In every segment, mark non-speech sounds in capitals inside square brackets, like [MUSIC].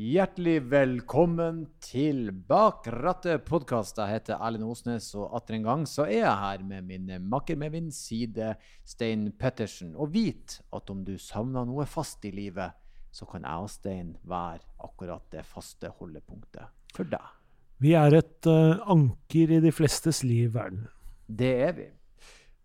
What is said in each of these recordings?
Hjertelig velkommen til Bak rattet podkast. Jeg heter Erlend Osnes, og atter en gang så er jeg her med min makker med min side, Stein Pettersen. Og vit at om du savner noe fast i livet, så kan jeg og Stein være akkurat det faste holdepunktet for deg. Vi er et uh, anker i de flestes liv, verden. Det er vi.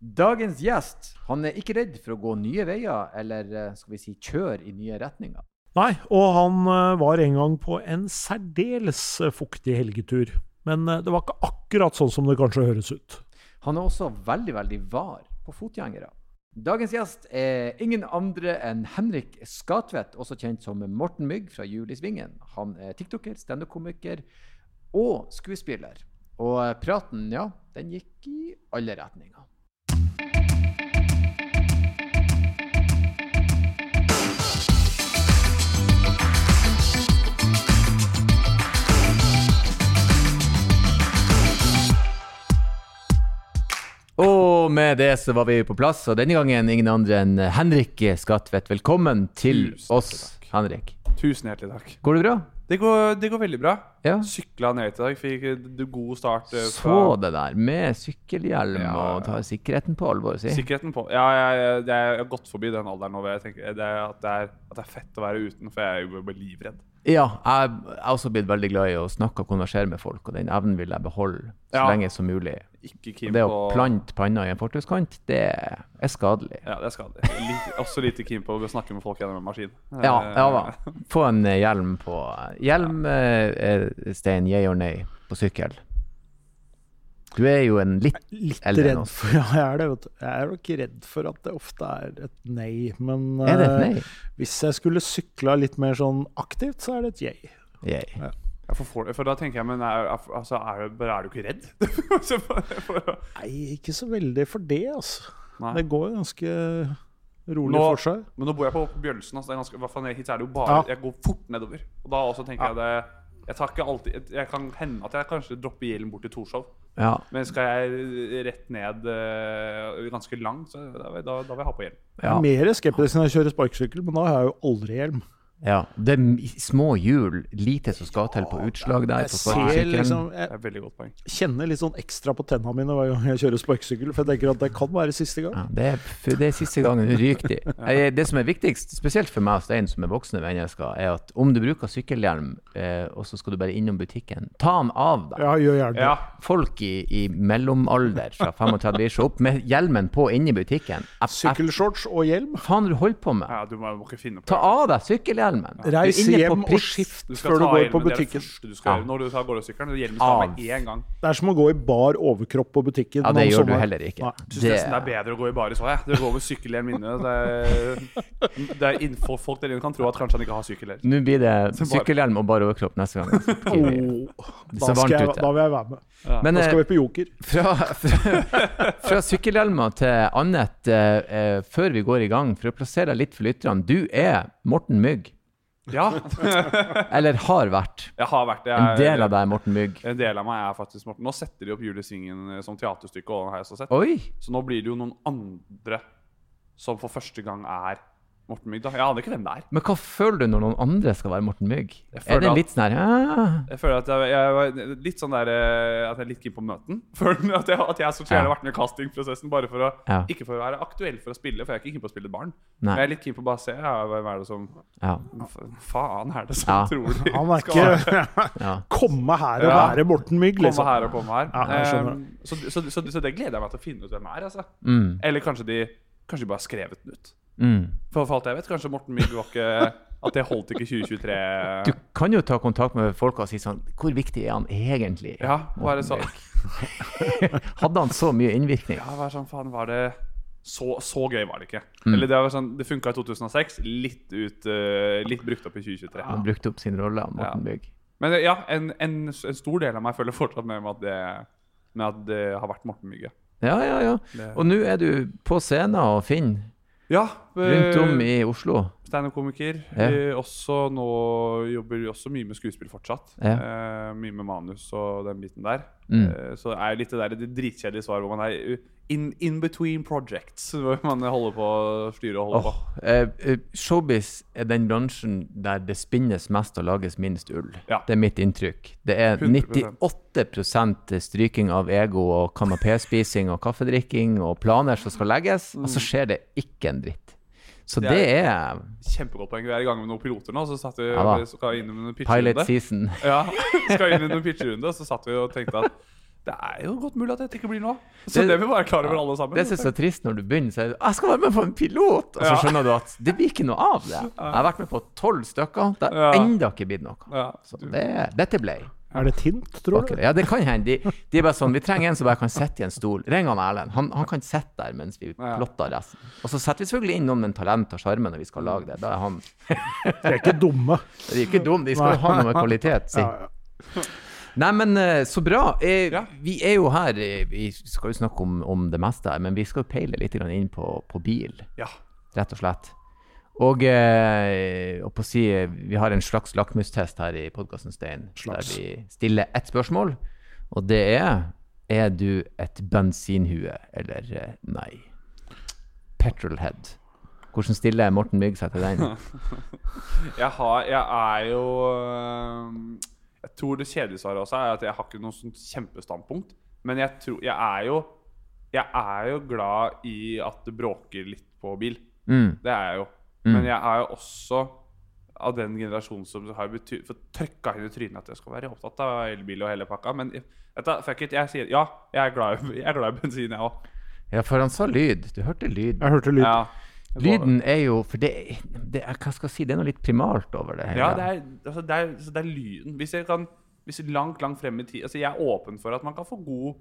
Dagens gjest han er ikke redd for å gå nye veier, eller eh, skal vi si kjøre i nye retninger. Nei, og han uh, var en gang på en særdeles uh, fuktig helgetur. Men uh, det var ikke akkurat sånn som det kanskje høres ut. Han er også veldig, veldig var på fotgjengere. Dagens gjest er ingen andre enn Henrik Skatvedt, også kjent som Morten Mygg fra Jul i Svingen. Han er tiktoker, standup-komiker og skuespiller. Og praten, ja, den gikk i alle retninger. Og med det så var vi på plass, og denne gangen ingen andre enn Henrik Skatvedt. Velkommen til Tusen oss, takk. Henrik. Tusen hjertelig takk. Går det bra? Det går, det går veldig bra. Ja. Sykla ned i dag. Fikk god start. Fra... Så det der, med sykkelhjelm Ja, og tar sikkerheten på alvor, si. sikkerheten på. Ja, jeg, jeg, jeg har gått forbi den alderen nå hvor jeg tenker det er, at, det er, at det er fett å være uten, for jeg bare livredd. Ja, jeg har også blitt veldig glad i å snakke og konversere med folk, og den evnen vil jeg beholde så Ja. lenge som mulig. Det å plante panna i en fortauskant, det er skadelig. Ja, det er skadelig. Lite, også lite keen på å snakke med folk gjennom en maskin. Ja, Eh, ja da. Få en eh, hjelm på Hjelm, ja. eh, Stein, yeah or nay, på sykkel. Du er jo en litt Litt Eldre enn oss. [LAUGHS] Ja, jeg er det, vet du. Jeg er nok redd for at det ofte er et nei. Men Er det et nei? Uh, hvis jeg skulle sykla litt mer sånn aktivt, så er det et yay. Yay. Ja, for, for, for da tenker jeg, men er, altså, er, du- er du ikke redd? [LAUGHS] For, for, Nei, ikke så veldig for det, altså. nei. Det går ganske rolig Nå- for seg. Men nå bor jeg på Bjølsen. Altså, det er ganske, i hvert hit er det jo bare Ja. Jeg går fort nedover. Og da også tenker jeg det Jeg tar ikke alltid Jeg, jeg kan hende at jeg kanskje dropper hjelm bort til Torshov. Ja. Men skal jeg rett ned eh, ganske langt, så da, da, da vil jeg ha på hjelm. Jeg Ja. er mer skeptisk enn jeg kjører sparkesykkel, men da har jeg jo aldri hjelm. Ja. Det er små hjul, lite som skal til på utslag der Jeg på ser sparkesykkelen. liksom Det Jeg er et veldig godt poeng. kjenner litt sånn ekstra på tenna mine hver gang jeg kjører sparkesykkel, for jeg tenker at det kan være siste gang. Ja, det, er, det er siste gangen du ryker de. Det som er viktigst, spesielt for meg og Stein som er voksne mennesker, er at om du bruker sykkelhjelm, eh, og så skal du bare innom butikken, ta den av deg. Ja, gjør gjerne det. Ja, Folk i, i mellomalder fra [LAUGHS] 35 år så opp med hjelmen på inne i butikken. Jeg- jeg- Sykkelshorts og hjelm. Faen er du holder på med? ja du må, må ikke finne på Ta av deg sykkelhjelmen. Er Reis hjem og skift Du skal før du går hjelmen, på Det er det butikken. første du skal Ja. gjøre når du tar går. Hjelmen skal Av. med én gang. Det er som å gå i bar overkropp på butikken. Ja, det gjør gjør du heller ikke. Nei. Jeg syns nesten det er bedre å gå i baris så jeg. Det går med sykkelhjelm inne. Det er, det er innenfor folk der inne kan tro at kanskje han ikke har sykkelhjelm. Nå blir det [LAUGHS] sykkelhjelm og bar overkropp neste gang. [LAUGHS] Det er da, så varmt skal jeg, da vil jeg være med. Men Da eh, skal vi på Joker. fra, fra, fra sykkelhjelmer til annet eh, eh, før vi går i gang, for å plassere deg litt for lytterne. Du er Morten Mygg. Ja, [LAUGHS] Eller har vært. jeg har vært det. En del av deg Morten Mygg. En del av meg er faktisk Morten. Nå setter de opp Jul i Svingen eh, som teaterstykke. Og har jeg så sett. Oi! Så nå blir det jo noen andre som for første gang er Morten Mygg. da. Jeg aner ikke hvem det er. Men hva føler du når noen andre skal være Morten Mygg? Er det føler litt sånn her ah, Jeg føler at jeg, jeg var litt sånn der eh, At jeg er litt keen på møten. [LAUGHS] Føler at jeg, at jeg så gjerne Ja. vært med i castingprosessen bare for å Ja. Ikke for å være aktuell for å spille, for jeg er ikke keen på å spille barn. Nei. Men jeg er litt keen på å bare se ja, hvem er det som Ja. Faen er det som Ja. tror de Han er ikke [LAUGHS] ja. komme her og Ja. være Morten Mygg, komme liksom. her og komme her? Ehm, så, så, så, så det gleder jeg meg til å finne ut hvem er. Altså. Mm, Eller kanskje de Kanskje de bare har skrevet den ut. Mm. For, for alt jeg vet, kanskje Morten Mygg var ikke At det holdt ikke 2023. Du kan jo ta kontakt med folk og si sånn Hvor viktig er han egentlig? Ja, bare så [LAUGHS] Hadde han så mye innvirkning? Ja, bare sånn, faen, var det så, så gøy var det ikke. Mm. Eller det var sånn, det funka i 2006, litt, ut, uh, litt brukt opp i 2023. Han brukte opp sin rolle, Morten Ja. Men ja, en, en, en stor del av meg følger fortsatt med at det, med at det har vært Morten Mygge. Ja, ja, ja. Det- Og nå er du på scenen og finner Ja, rundt om i Oslo. Standup-komiker. Ja. Eh, også nå jobber vi også mye med skuespill fortsatt. Ja. Eh, mye med manus og den biten der. Mm. Eh, så det er litt det der det dritkjedelige svaret hvor man er in, in between projects. [LAUGHS] Hvor man holder på å styre og holde oh, på. eh, eh, showbiz er den bransjen der det spinnes mest og lages minst ull. Ja. Det er mitt inntrykk. Det er 100%. 98 stryking av ego og kanapéspising og kaffedrikking og planer som skal legges, og så skjer det ikke en dritt. Så Det er- er Kjempegodt poeng. Vi er i gang med noen piloter nå. Så satt vi, Ja skal inn med noen pilot season. [LAUGHS] Ja, skal inn i noen pitcherunde, så satt vi og tenkte at det er jo godt mulig at dette ikke blir noe. Så Det- det, vi være klar over alle sammen. Det som er så trist når du begynner, så er det 'Jeg skal være med på en pilot!' Og så Ja. skjønner du at det blir ikke noe av det. Jeg har vært med på tolv stykker. Det har Ja. ennå ikke blitt noe. Ja. Så det, dette ble. Er det tint, tror du? Ja, det kan hende. De, de er bare sånn, Vi trenger en som bare kan sitte i en stol. Ring han Erlend. Han, han kan sitte der mens vi plotter resten. Og så setter vi selvfølgelig inn noen med talent og sjarme når vi skal lage det. Da er han [LAUGHS] De er ikke dumme. De er ikke dumme, de skal jo ha noe med kvalitet. Si. Ja, ja. Nei, men eh, så bra. Eh, Ja. Vi er jo her eh, Vi skal jo snakke om, om det meste her, men vi skal jo peile litt inn på, på bil, Ja. rett og slett. Og, eh, på å si, eh, vi har en slags lakmustest her i podkasten Stein, Slags. der vi stiller ett spørsmål, og det er Er du et bensinhue eller eh, nei? Petrolhead. Hvordan stiller Morten Mygg seg til den? [LAUGHS] Jeg, har, jeg er jo Jeg tror det kjedelige svaret også er at jeg har ikke noe sånt kjempestandpunkt. Men jeg, tror, jeg er jo Jeg er jo glad i at det bråker litt på bil. Mm. Det er jeg jo. Mm. Men jeg er jo også av den generasjonen som har fått trøkka inn i trynet at jeg skal være opptatt av elbil og hele pakka. Men etter, fuck it. Jeg sier ja, jeg er glad i, [LAUGHS] jeg er glad i bensin, jeg òg. Ja, for han sa lyd. Du hørte lyd. Jeg hørte lyd. Ja. Lyden er jo For det, det er, hva skal jeg si, det er noe litt primalt over det. hele. Ja, det er, altså, det er, så det er lyden. Hvis jeg kan hvis langt, langt frem i tid Altså, jeg er åpen for at man kan få god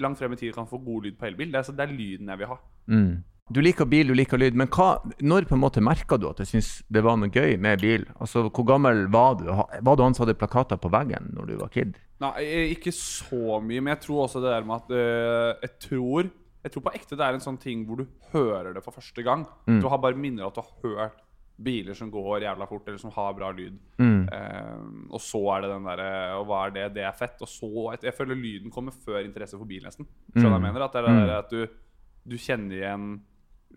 langt frem i tid kan få god lyd på elbil. Det er, altså, det er lyden jeg vil ha. Mm. Du liker bil, du liker lyd, men hva, når på en måte merka du at du syntes det var noe gøy med bil? Altså, Hvor gammel var du? Var du han som hadde plakater på veggen når du var kid? Nei, eh, ikke så mye, men jeg tror også det der med at øh, Jeg tror Jeg tror på ekte det er en sånn ting hvor du hører det for første gang. Mm. Du har bare minner at du har hørt biler som går jævla fort, eller som har bra lyd. Mm. Um, og så er det den derre Og hva er det? Det er fett. Og så Jeg føler lyden kommer før interesse for bil, nesten. Skjønner mm. jeg mener? At det er det Mm. at du, du kjenner igjen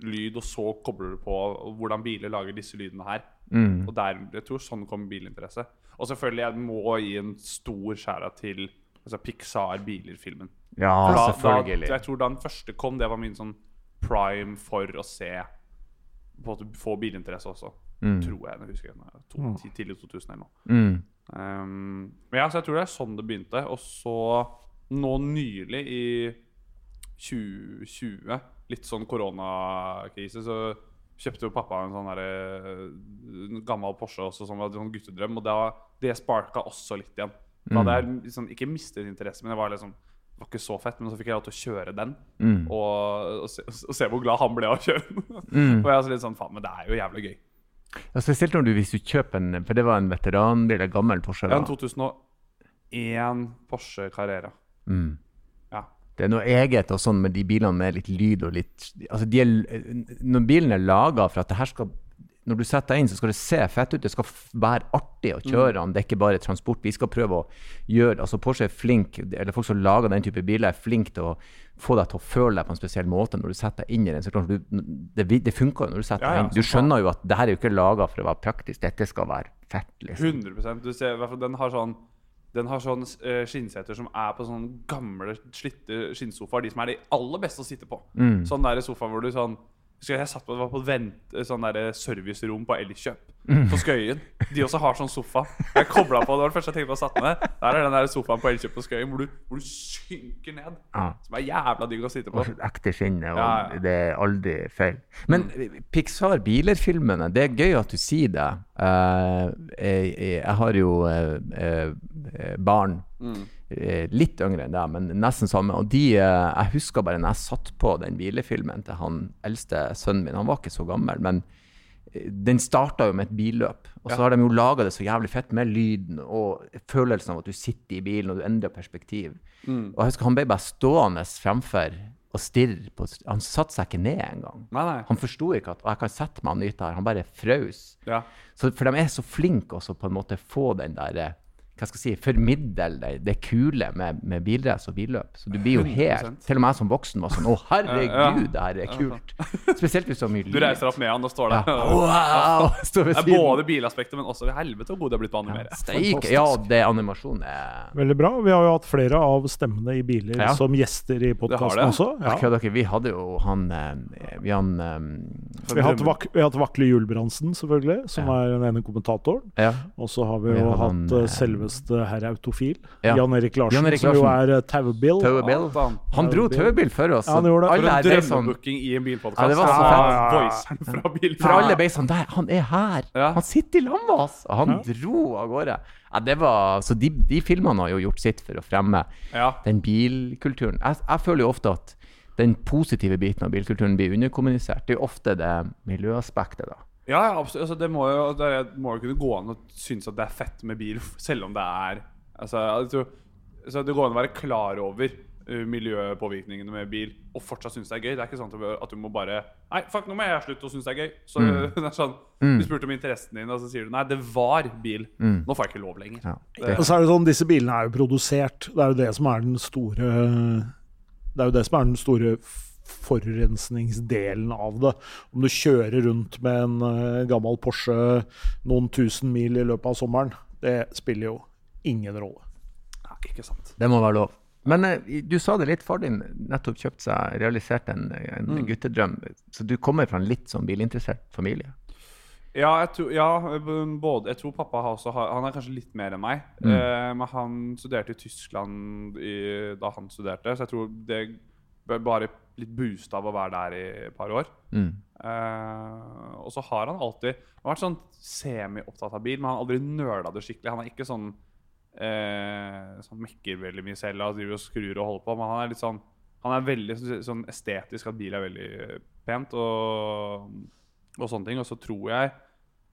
lyd, og så kobler du på hvordan biler lager disse lydene her. Mm. Og der, jeg tror sånn kommer bilinteresse. Og selvfølgelig, jeg må gi en stor skjæra til altså Pixar-biler-filmen. Ja, da- selvfølgelig. Da, jeg tror da den første kom, det var min sånn prime for å se På en måte få bilinteresse også. Mm. Tror jeg. Jeg husker jeg, to, Mm. ti- tidlig 2000 eller noe. Mm. Um, men ja, så jeg tror det er sånn det begynte. Og så nå nylig, i 2020, litt sånn koronakrise, så kjøpte jo pappa en sånn der, eh, gammel Porsche også, som var en sånn guttedrøm. Og da, det sparka også litt igjen. Da hadde jeg liksom, ikke mistet interesse, men det var liksom var ikke så fett. Men så fikk jeg lov til å kjøre den, Mm. og, og, se, og se hvor glad han ble av å kjøre den. [LAUGHS] Mm. og jeg var så litt sånn, faen, men det er jo jævlig gøy. Ja, spesielt når du, hvis du kjøper en For det var en veteranbil, en gammel Porsche. Jeg Ja, en 2001 Porsche Carrera. Mm. Ja. Det er noe eget og sånn med de bilene med litt lyd og litt Altså, de er, når bilen er laga for at det her skal Når du setter deg inn, så skal det se fett ut. Det skal være artig å kjøre den. Det er ikke bare transport. Vi skal prøve å gjøre Altså, Porsche er flink, eller folk som lager den type biler, er flinke til å få deg til å føle deg på en spesiell måte når du setter deg inn i den. Så klart, du, det, det funker jo når du setter deg ja, inn. Du skjønner jo at det her er jo ikke laga for å være praktisk. Dette skal være fett, liksom. 100% Du ser, Den har sånn Den har sånn eh, skinnseter som er på sånne gamle, slitte skinnsofaer. De som er de aller beste å sitte på. Mm. Sånn der sofa hvor du sånn jeg satt på, var på vent, sånn der servicerom på Elkjøp Mm. på Skøyen. De også har sånn sofa. Jeg kobla på det var det første jeg tenkte på å satt ned. Der er den der sofaen på Elkjøp på Skøyen hvor du, hvor du synker ned. Ja. Som er jævla digg å sitte på. Og ekte skinne, og Ja, ja. det er aldri feil. Men Pixar Biler-filmene, det er gøy at du sier det. Uh, jeg, jeg har jo uh, uh, barn, Mm. Eh, litt yngre enn deg, men nesten samme. Og de, eh, jeg husker bare når jeg satt på den hvilefilmen til han eldste sønnen min, han var ikke så gammel, men eh, den starta jo med et billøp. Og så Ja. har de jo laga det så jævlig fett med lyden og følelsen av at du sitter i bilen og du endrer perspektiv. Mm. Og jeg husker han ble bare stående fremfor og stirre på Han satte seg ikke ned engang. Han forsto ikke at og jeg kan sette meg nyte her. Han bare frøs. Ja. Så, for de er så flinke også på en måte få den der eh, hva skal jeg si, formidle det, det kule med, med bilrace og billøp. Så du blir jo helt 100%. Til og med jeg som voksen var sånn Å, herregud, det her er kult. Spesielt hvis du har mye Du reiser opp med han og står Ja. der. Wow! [LAUGHS] Står ved Det er både bilaspektet, men også helvete hvor god det er blitt på å animere. Ja, Ja, det animasjon er Veldig bra. Vi har jo hatt flere av stemmene i biler Ja. som gjester i podkasten også. Ja. Okay, okay, Vi hadde jo han eh, Vi han eh, Vi har hatt, Vak Vakle Julbrandsen, selvfølgelig, som Ja. er den ene kommentatoren. Ja. Og så har vi Vi jo har hatt han, eh, eh, selveste herr Autofil. Ja. Jan Erik Larsen, Jan Erik som jo er uh, Taubil. Taubil. Satan. Han dro taubil for oss. Ja, han gjorde det. For en sånn drømmebooking i en bilpodkast. Ja, det var så Altså, fett. Voiceren fra bil. For alle ble sånn Der, han er her! Ja. Han sitter i lag med oss! Og han Ja. dro av gårde. Ja, det var, så de, de filmene har jo gjort sitt for å fremme Ja. den bilkulturen. Jeg, jeg føler jo ofte at den positive biten av bilkulturen blir underkommunisert. Det er jo ofte det miljøaspektet, da. Ja, ja, absolutt. Altså, det må jo det er- må jo kunne gå an å synes at det er fett med bil, [LAUGHS] selv om det er Altså, jeg tror, altså, Det går an å være klar over uh, miljøpåvirkningene med bil og fortsatt synes det er gøy. Det er ikke sånn at du, må bare Nei, fuck, nå må jeg slutte å synes det er gøy. Så [LAUGHS] det er sånn Du spurte om interessen din, og så sier du nei, det var bil. Nå får jeg ikke lov lenger. Ja. Det- Og så er det sånn, disse bilene er jo produsert. Det er jo det som er den store Det er jo det som er den store forurensningsdelen av det. Om du kjører rundt med en eh, gammel Porsche noen tusen mil i løpet av sommeren, det spiller jo ingen rolle. Nei, ikke sant. Det må være lov. Men eh, du sa det litt, far din nettopp kjøpt seg, realisert en, en Mm. guttedrøm. Så du kommer fra en litt sånn bilinteressert familie? Ja, jeg tror, ja, både, jeg tror pappa har også har, Han er kanskje litt mer enn meg. Mm. Eh, men han studerte i Tyskland i, da han studerte, så jeg tror det bare litt boosta av å være der i et par år. Mm. Uh, og så har han alltid Han har vært sånn semi-opptatt av bil, men han har aldri nøla det skikkelig. Han er ikke sånn uh, Sånn mekker veldig mye selv og driver og skrur og holder på, men han er litt sånn Han er veldig sånn estetisk at bil er veldig pent og, og sånne ting. Og så tror jeg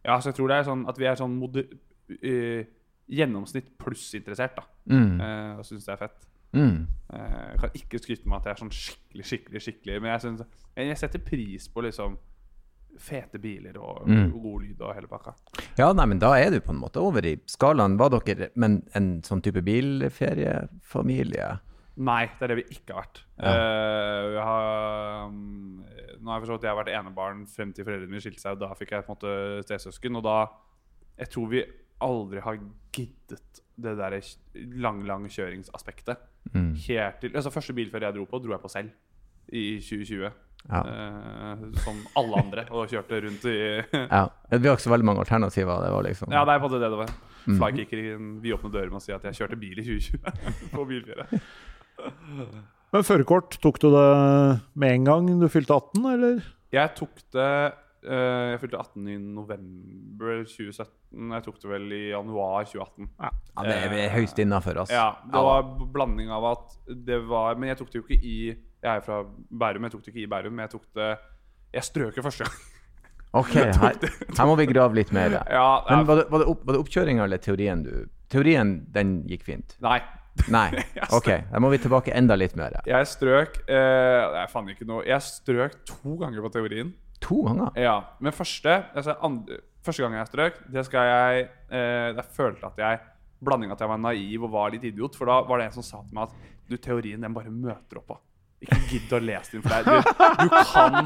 Ja, så jeg tror det er sånn at vi er sånn moder, uh, gjennomsnitt pluss-interessert, da. Mm. Og syns det er fett. Mm. Eh, Jeg kan ikke skryte med at jeg er sånn skikkelig, skikkelig, skikkelig Men jeg, synes, jeg setter pris på liksom fete biler og, Mm. god lyd og hele pakka. Ja, nei, men da er du på en måte over i skalaen. Var dere men en sånn type bilferiefamilie? Nei, det er det vi ikke har vært. Ja. Uh, vi har, um, nå har jeg forstått at jeg har vært enebarn frem til foreldrene mine skilte seg. og Da fikk jeg på en måte stesøsken. Og da Jeg tror vi aldri har giddet det der lang, lang kjøringsaspektet. Mm. Helt til Altså Første bilferie jeg dro på, dro jeg på selv. I 2020. Ja. Eh, som alle andre. Og kjørte rundt i [LAUGHS] ja. Det har ikke så veldig mange alternativer. Det var liksom Ja, det er på det det var. Mm. Flykickeren vil åpne dører med å si at jeg kjørte bil i 2020 [LAUGHS] på bilferie. Men førerkort, tok du det med en gang du fylte 18, eller? Jeg tok det Jeg fylte 18 i november 2017. Jeg tok det vel i januar 2018. Ja, det er vi høyst innafor, altså. Ja, det var blanding av at det var Men jeg tok det jo ikke i Jeg er fra Bærum, jeg tok det ikke i Bærum, men jeg tok det Jeg strøk det første gang. [LAUGHS] Ok, her, her må vi grave litt mer. [LAUGHS] Ja, Men var det, var det, opp, var det oppkjøringa eller teorien du Teorien, den gikk fint? Nei. [LAUGHS] Nei. Ok, da må vi tilbake enda litt mer. Jeg strøk eh, Det er faen ikke noe Jeg strøk to ganger på teorien. To ganger? Ja, Men første altså andre, Første gang jeg strøk, det skal jeg eh, Jeg følte at jeg Blandinga at jeg var naiv og var litt idiot. For da var det en som sa til meg at du, teorien den bare møter opp på. Ikke gidd å lese den for deg. Du, du kan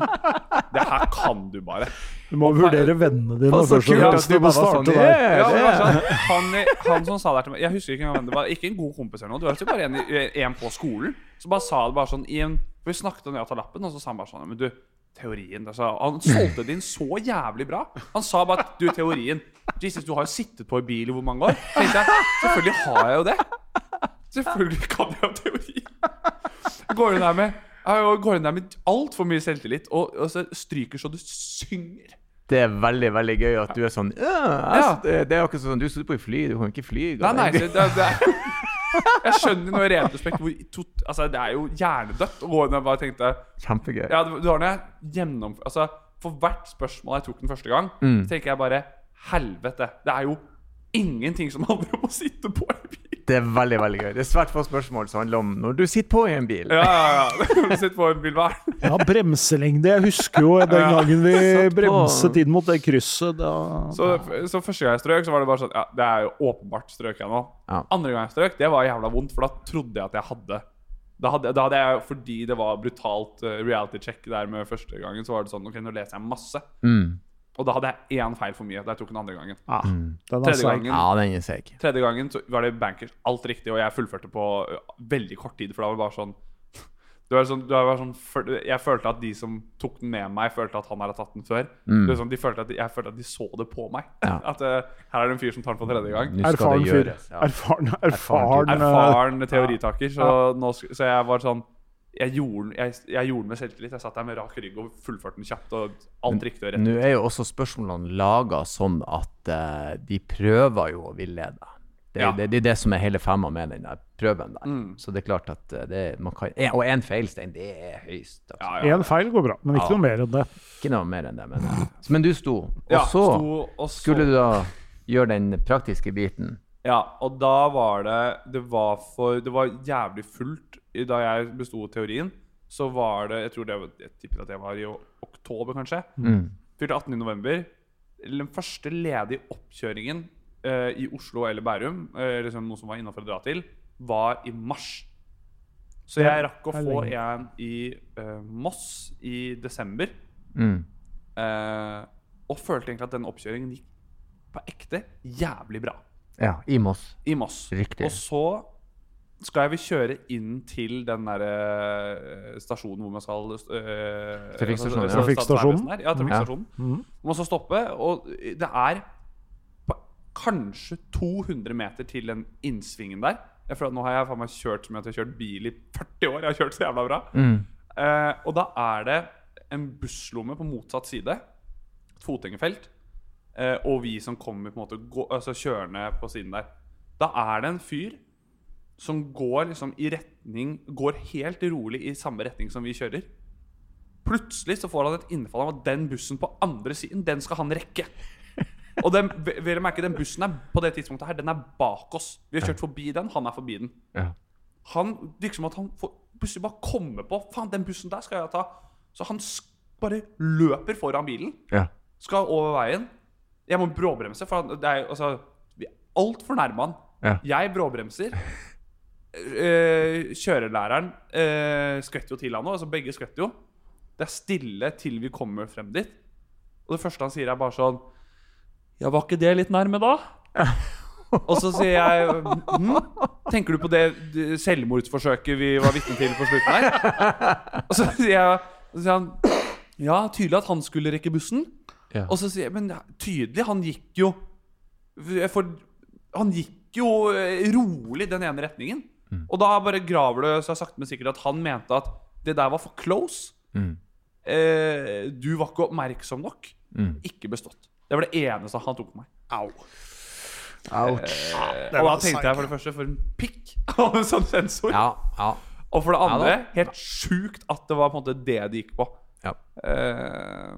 Det her kan du bare. Du må vurdere vennene dine først kult at du må starte sånn, der. Ja, det det var sånn, han, han som sa det til meg Jeg husker ikke engang hvem det var. Ikke en god kompis eller noe. Det var ikke bare en, en på skolen. Så bare sa det bare sånn i en, For Vi snakket om det å ta lappen, og så sa han bare sånn Men du, teorien altså, Han solgte det inn så jævlig bra. Han sa bare at du, teorien Jesus, du har jo sittet på i bil i hvor mange år? Tenkte jeg, Selvfølgelig har jeg jo det. Selvfølgelig kan jeg jo teori. Går inn der med går inn der med altfor mye selvtillit og, og så stryker så du synger. Det er veldig veldig gøy at du er sånn ja, jeg, Ja. Det er ikke sånn Du sitter på i fly, du kan ikke fly. Nei, nei, det, det, det Jeg skjønner nå i retrospekt hvor tot, Altså, det er jo hjernedødt å gå inn og bare tenkte Kjempegøy. Ja, du har når gjennom... Altså, for hvert spørsmål jeg tok den første gang, Mm. tenker jeg bare Helvete. Det er jo ingenting som handler om å sitte på i bil. Det er veldig veldig gøy. Det er svært få spørsmål som handler om når du sitter på i en bil. Ja, ja, ja. [LAUGHS] Du sitter på en bil hver. Ja, bremselengde. Jeg husker jo den gangen vi [LAUGHS] bremset inn mot det krysset. Da Så, så første gang jeg strøk, så var det bare sånn Ja, det er jo åpenbart strøk jeg nå. Ja. Andre gang jeg strøk, det var jævla vondt, for da trodde jeg at jeg hadde Da hadde, da hadde jeg, Fordi det var brutalt eh, reality check der med første gangen, så var det sånn Ok, nå leser jeg masse. Mm. Og da hadde jeg én feil for mye da jeg tok den andre gangen. ja, den er Tredje gangen Ja, er. Tredje gangen så var det bankers alt riktig, og jeg fullførte på veldig kort tid. For da var det bare sånn [LAUGHS] det var sånn, det var sånn Jeg følte at de som tok den med meg, følte at han hadde tatt den før. Det var sånn, de følte at de, jeg følte at de så det på meg. Ja. [LAUGHS] At uh, her er det en fyr som tar den for tredje gang. Erfaren fyr. Ja. Erfaren, erfaren, erfaren, Erfaren teoritaker. Så, nå, så jeg var sånn jeg gjorde, jeg, jeg gjorde med selvtillit. Jeg satt der med rak rygg og fullførte den kjapt. Og alt riktig og rett. Nå er jo også spørsmålene laga sånn at uh, de prøver jo å villede. Det, Ja. det, det er det som er hele femma med den der prøven der. Mm. Så det er klart at eh, det, man kan, en- Og én feilstein, det er høyst. Altså. Ja, ja. Feil går bra, men ikke Ja. noe mer enn det. Ikke noe mer enn det. Men, eh, men du sto, og Ja, så sto, og så skulle du da gjøre den praktiske biten. Ja, og da var det Det var for Det var jævlig fullt da jeg besto teorien. Så var det Jeg tror det var, jeg tipper at det var i oktober, kanskje. Mm. Fylte 18. i november. Den første ledige oppkjøringen uh, i Oslo eller Bærum, uh, liksom noe som var innafor å dra til, var i mars. Så jeg rakk å få en i uh, Moss i desember. Mm. og følte egentlig at den oppkjøringen gikk på ekte jævlig bra Ja, i Moss. i Moss. Riktig. Og så skal jeg vel kjøre inn til den der, stasjonen hvor man skal øh, Trafikkstasjonen, ja. Trafikkstasjonen. Ja, trafikkstasjonen. Ja. Man skal stoppe. Og det er på kanskje 200 meter til den innsvingen der. Jeg føler at Nå har jeg faen meg kjørt som at jeg har kjørt bil i 40 år. Jeg har kjørt så jævla bra. Mm. Uh, og da er det en busslomme på motsatt side. Et fotgjengerfelt. uh, og vi som kommer på en måte gå, altså kjørende på siden der. Da er det en fyr som går liksom i retning Går helt rolig i samme retning som vi kjører. Plutselig så får han et innfall av at den bussen på andre siden, den skal han rekke. Og den, vil jeg merke, den bussen er på det tidspunktet her, den er bak oss. Vi har kjørt forbi den, han er forbi den. Ja. Han som at han får, plutselig bare kommer på Faen, den bussen der skal jeg ta. Så han bare løper foran bilen. Ja. Skal over veien. Jeg må bråbremse, for han, det er altså altfor nærme han. Ja. Jeg bråbremser. Eh, kjørelæreren uh, skvetter jo til han nå. Altså begge skvetter jo. Det er stille til vi kommer frem dit. Og det første han sier, er bare sånn Ja, var ikke det litt nærme, da? [LAUGHS] Og så sier jeg hm, Tenker du på det det selvmordsforsøket vi var vitne til på slutten her? Og så sier jeg så sier han Ja, tydelig at han skulle rekke bussen. Ja. Og så sier jeg Men tydelig, han gikk jo For han gikk jo eh, rolig den ene retningen. Og da bare graver det seg sakte, men sikkert at han mente at det der var for close. Mm. Eh, du var ikke oppmerksom nok. Mm. Ikke bestått. Det var det eneste han tok på meg. Au. Ouch. Eh, og da tenkte jeg for det første for en pikk [LAUGHS] av en sånn sensor. Ja, ja. Og for det andre, Ja helt sjukt at det var på en måte det det gikk på. Ja. Eh,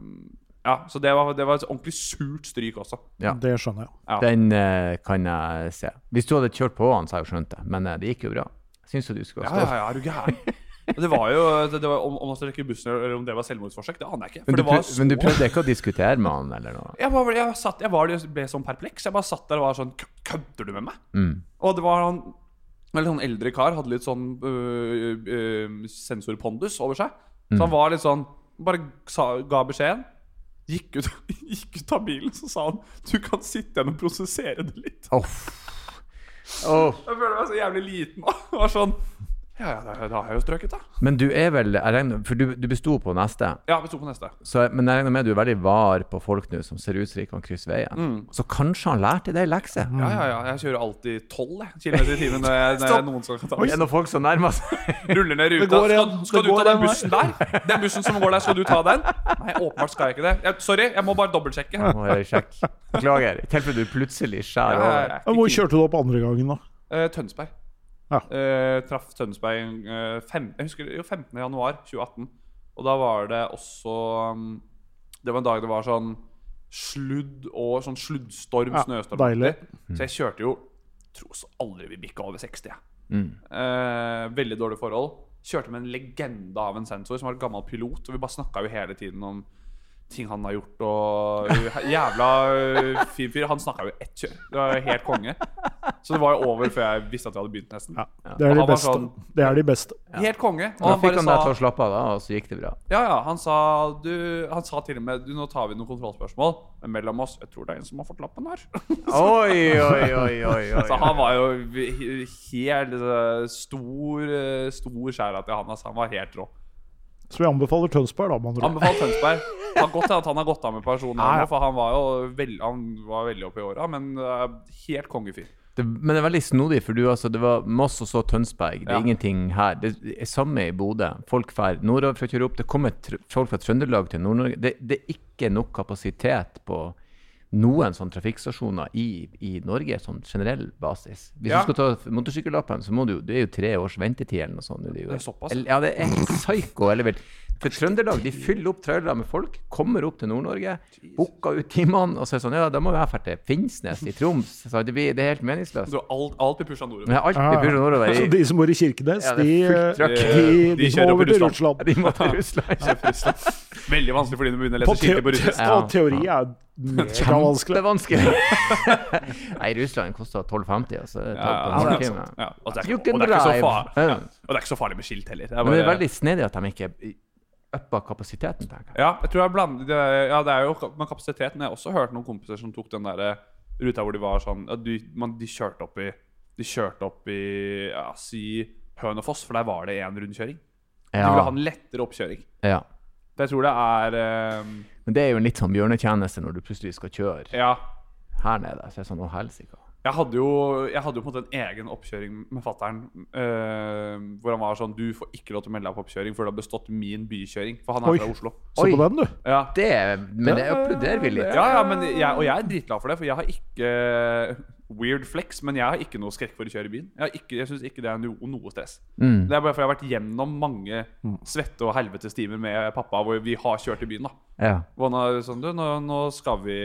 ja, så det var, det var et ordentlig surt stryk også. Ja. Det skjønner jeg. Ja. Den uh, kan jeg se. Hvis du hadde kjørt på han, så hadde jeg skjønt det. Men uh, det gikk jo bra. Syns du du skulle Ja, ha ja, stått. ja, er du gæren? Det var jo det, det var, om, om bussen eller om det var selvmordsforsøk, det aner jeg ikke. For Men du, det var prøv, men du prøvde ikke å diskutere med han, eller noe? jeg, var, jeg, satt, jeg var, ble sånn perpleks. Jeg bare satt der og var sånn Kødder du med meg? Mm. Og det var han Eller sånn eldre kar, hadde litt sånn øh, øh, sensorpondus over seg. Så han var litt sånn Bare sa, ga beskjeden. Gikk ut, [LAUGHS] gikk ut av bilen, så sa han Du kan sitte igjen og prosessere det litt. Oh. Oh. Jeg føler meg så jævlig liten. Det var sånn Ja, ja, da, da har jeg jo strøket, da. Men du er vel jeg regner, For du, du besto på neste. Ja, besto sto på neste. Så, men jeg regner med du er veldig var på folk nå som ser ut som de kan krysse veien. Så kanskje han lærte deg lekse? Ja, ja, ja. Jeg kjører alltid 12 km i timen når, jeg, når jeg, noen skal ta Det er noen folk som nærmer seg. Ruller ned ruta. går Skal, skal du ta den bussen der? Den bussen som går der, skal du ta den? Nei, åpenbart skal jeg ikke det. Jeg, sorry, jeg må bare dobbeltsjekke. Må jeg sjekke. Beklager. I tilfelle du plutselig skjærer Ja, over. er Hvor kjørte du opp andre gangen, da? Eh, Tønsberg. Ja. Eh, traff Tønsberg eh, fem, jeg husker, jo, 15. januar 2018. Og da var det også um, Det var en dag det var sånn sludd og sånn sluddstorm, Ja, snøstorm. deilig. Så jeg kjørte jo tror så aldri vi bikka over 60. Ja. Mm. Eh, veldig dårlig forhold. Kjørte med en legende av en sensor som var et gammel pilot. Og vi bare snakka jo hele tiden om ting han har gjort, og Jævla øh, fin fyr. Han snakka jo ett kjør. Det var helt konge. Så det var jo over før jeg visste at vi hadde begynt, nesten. Ja, det er de beste. sånn- Det er de beste. Helt konge. Og han fikk han deg til å slappe av, da, og så gikk det bra. Ja, ja. Han sa, du, han sa til og med du, Nå tar vi noen kontrollspørsmål, men mellom oss Jeg tror det er en som har fått lappen her. [LAUGHS] Oi, oi, oi, oi, oi. Så han var jo helt øh, stor øh, Stor skjæra til han. Altså. Han var helt rå. Så vi anbefaler Tønsberg, da. Man Anbefaler Tønsberg. [LAUGHS] Det kan godt hende at han har gått av med pensjon, Ja, ja. nå, for han var jo veld, han var veldig oppe i åra. Men uh, helt kongefyr. Det, men det er veldig snodig, for du, altså, det var Moss og så Tønsberg. Det er Ja. ingenting her. Det er samme i Bodø. Folk drar nordover for å kjøre opp. Det kommer tr folk fra Trøndelag til Nord-Norge. Det, det er ikke nok kapasitet på noen sånne trafikkstasjoner i, i Norge, sånn generell basis. Hvis Ja. du skal ta motorsykkellappen, så må du jo Det er jo tre års ventetid eller noe sånt. Det er, såpass? Ja, det er helt psycho. Eller. For Trøndelag de fyller opp trailere med folk, kommer opp til Nord-Norge, booker ut timene, og så er det sånn Ja, da må vi dra til Finnsnes i Troms. Så det, blir, det er helt meningsløst. Så alt, alt blir pusha nordover. Ja, alt blir pusha nordover. Så [LAUGHS] de som bor i Kirkenes, Ja, de, fullt trøkk. de, de, De kjører over til Russland. Russland. de må til Russland. [LAUGHS] Veldig vanskelig for de å begynne å lese te på russisk. Ja. på teori er megavanskelig. Kjempevanskelig. [LAUGHS] Nei, Russland koster 12,50. Altså, Ja, ja, det sant. Ja, og, det er, og, det far, Ja. ja. og det er ikke så farlig med skilt heller. Det er Men det er veldig snedig at de ikke uppa kapasiteten, tenker jeg. Ja, jeg tror jeg bland, det, Ja, det er jo men kapasiteten. Jeg har også hørt noen kompiser som tok den der ruta hvor de var sånn ja, de, man, de kjørte opp i De kjørte opp i ja, si Hønefoss, for der var det én rundkjøring. De ville ha en lettere oppkjøring. ja. tror jeg tror det er eh, Men det er jo en litt sånn bjørnetjeneste når du plutselig skal kjøre Ja. her nede. Så er det sånn, å helsike. Jeg hadde, jo, jeg hadde jo på en måte en egen oppkjøring med fattern. hvor han var sånn Du får ikke lov til å melde deg på oppkjøring før du har bestått min bykjøring. For han er Oi. fra Oslo. Se Oi. på den, du. Ja. Det, men det applauderer vi litt. Ja, ja, men jeg, og jeg er dritglad for det, for jeg har ikke Weird flex, men jeg har ikke noe skrekk for å kjøre i byen. Jeg, har ikke, jeg syns ikke det er noe, noe stress. Mm. Det er bare fordi jeg har vært gjennom mange svette- og helvetestimer med pappa hvor vi har kjørt i byen. da Ja. Hvor han er sånn Du, nå, nå skal vi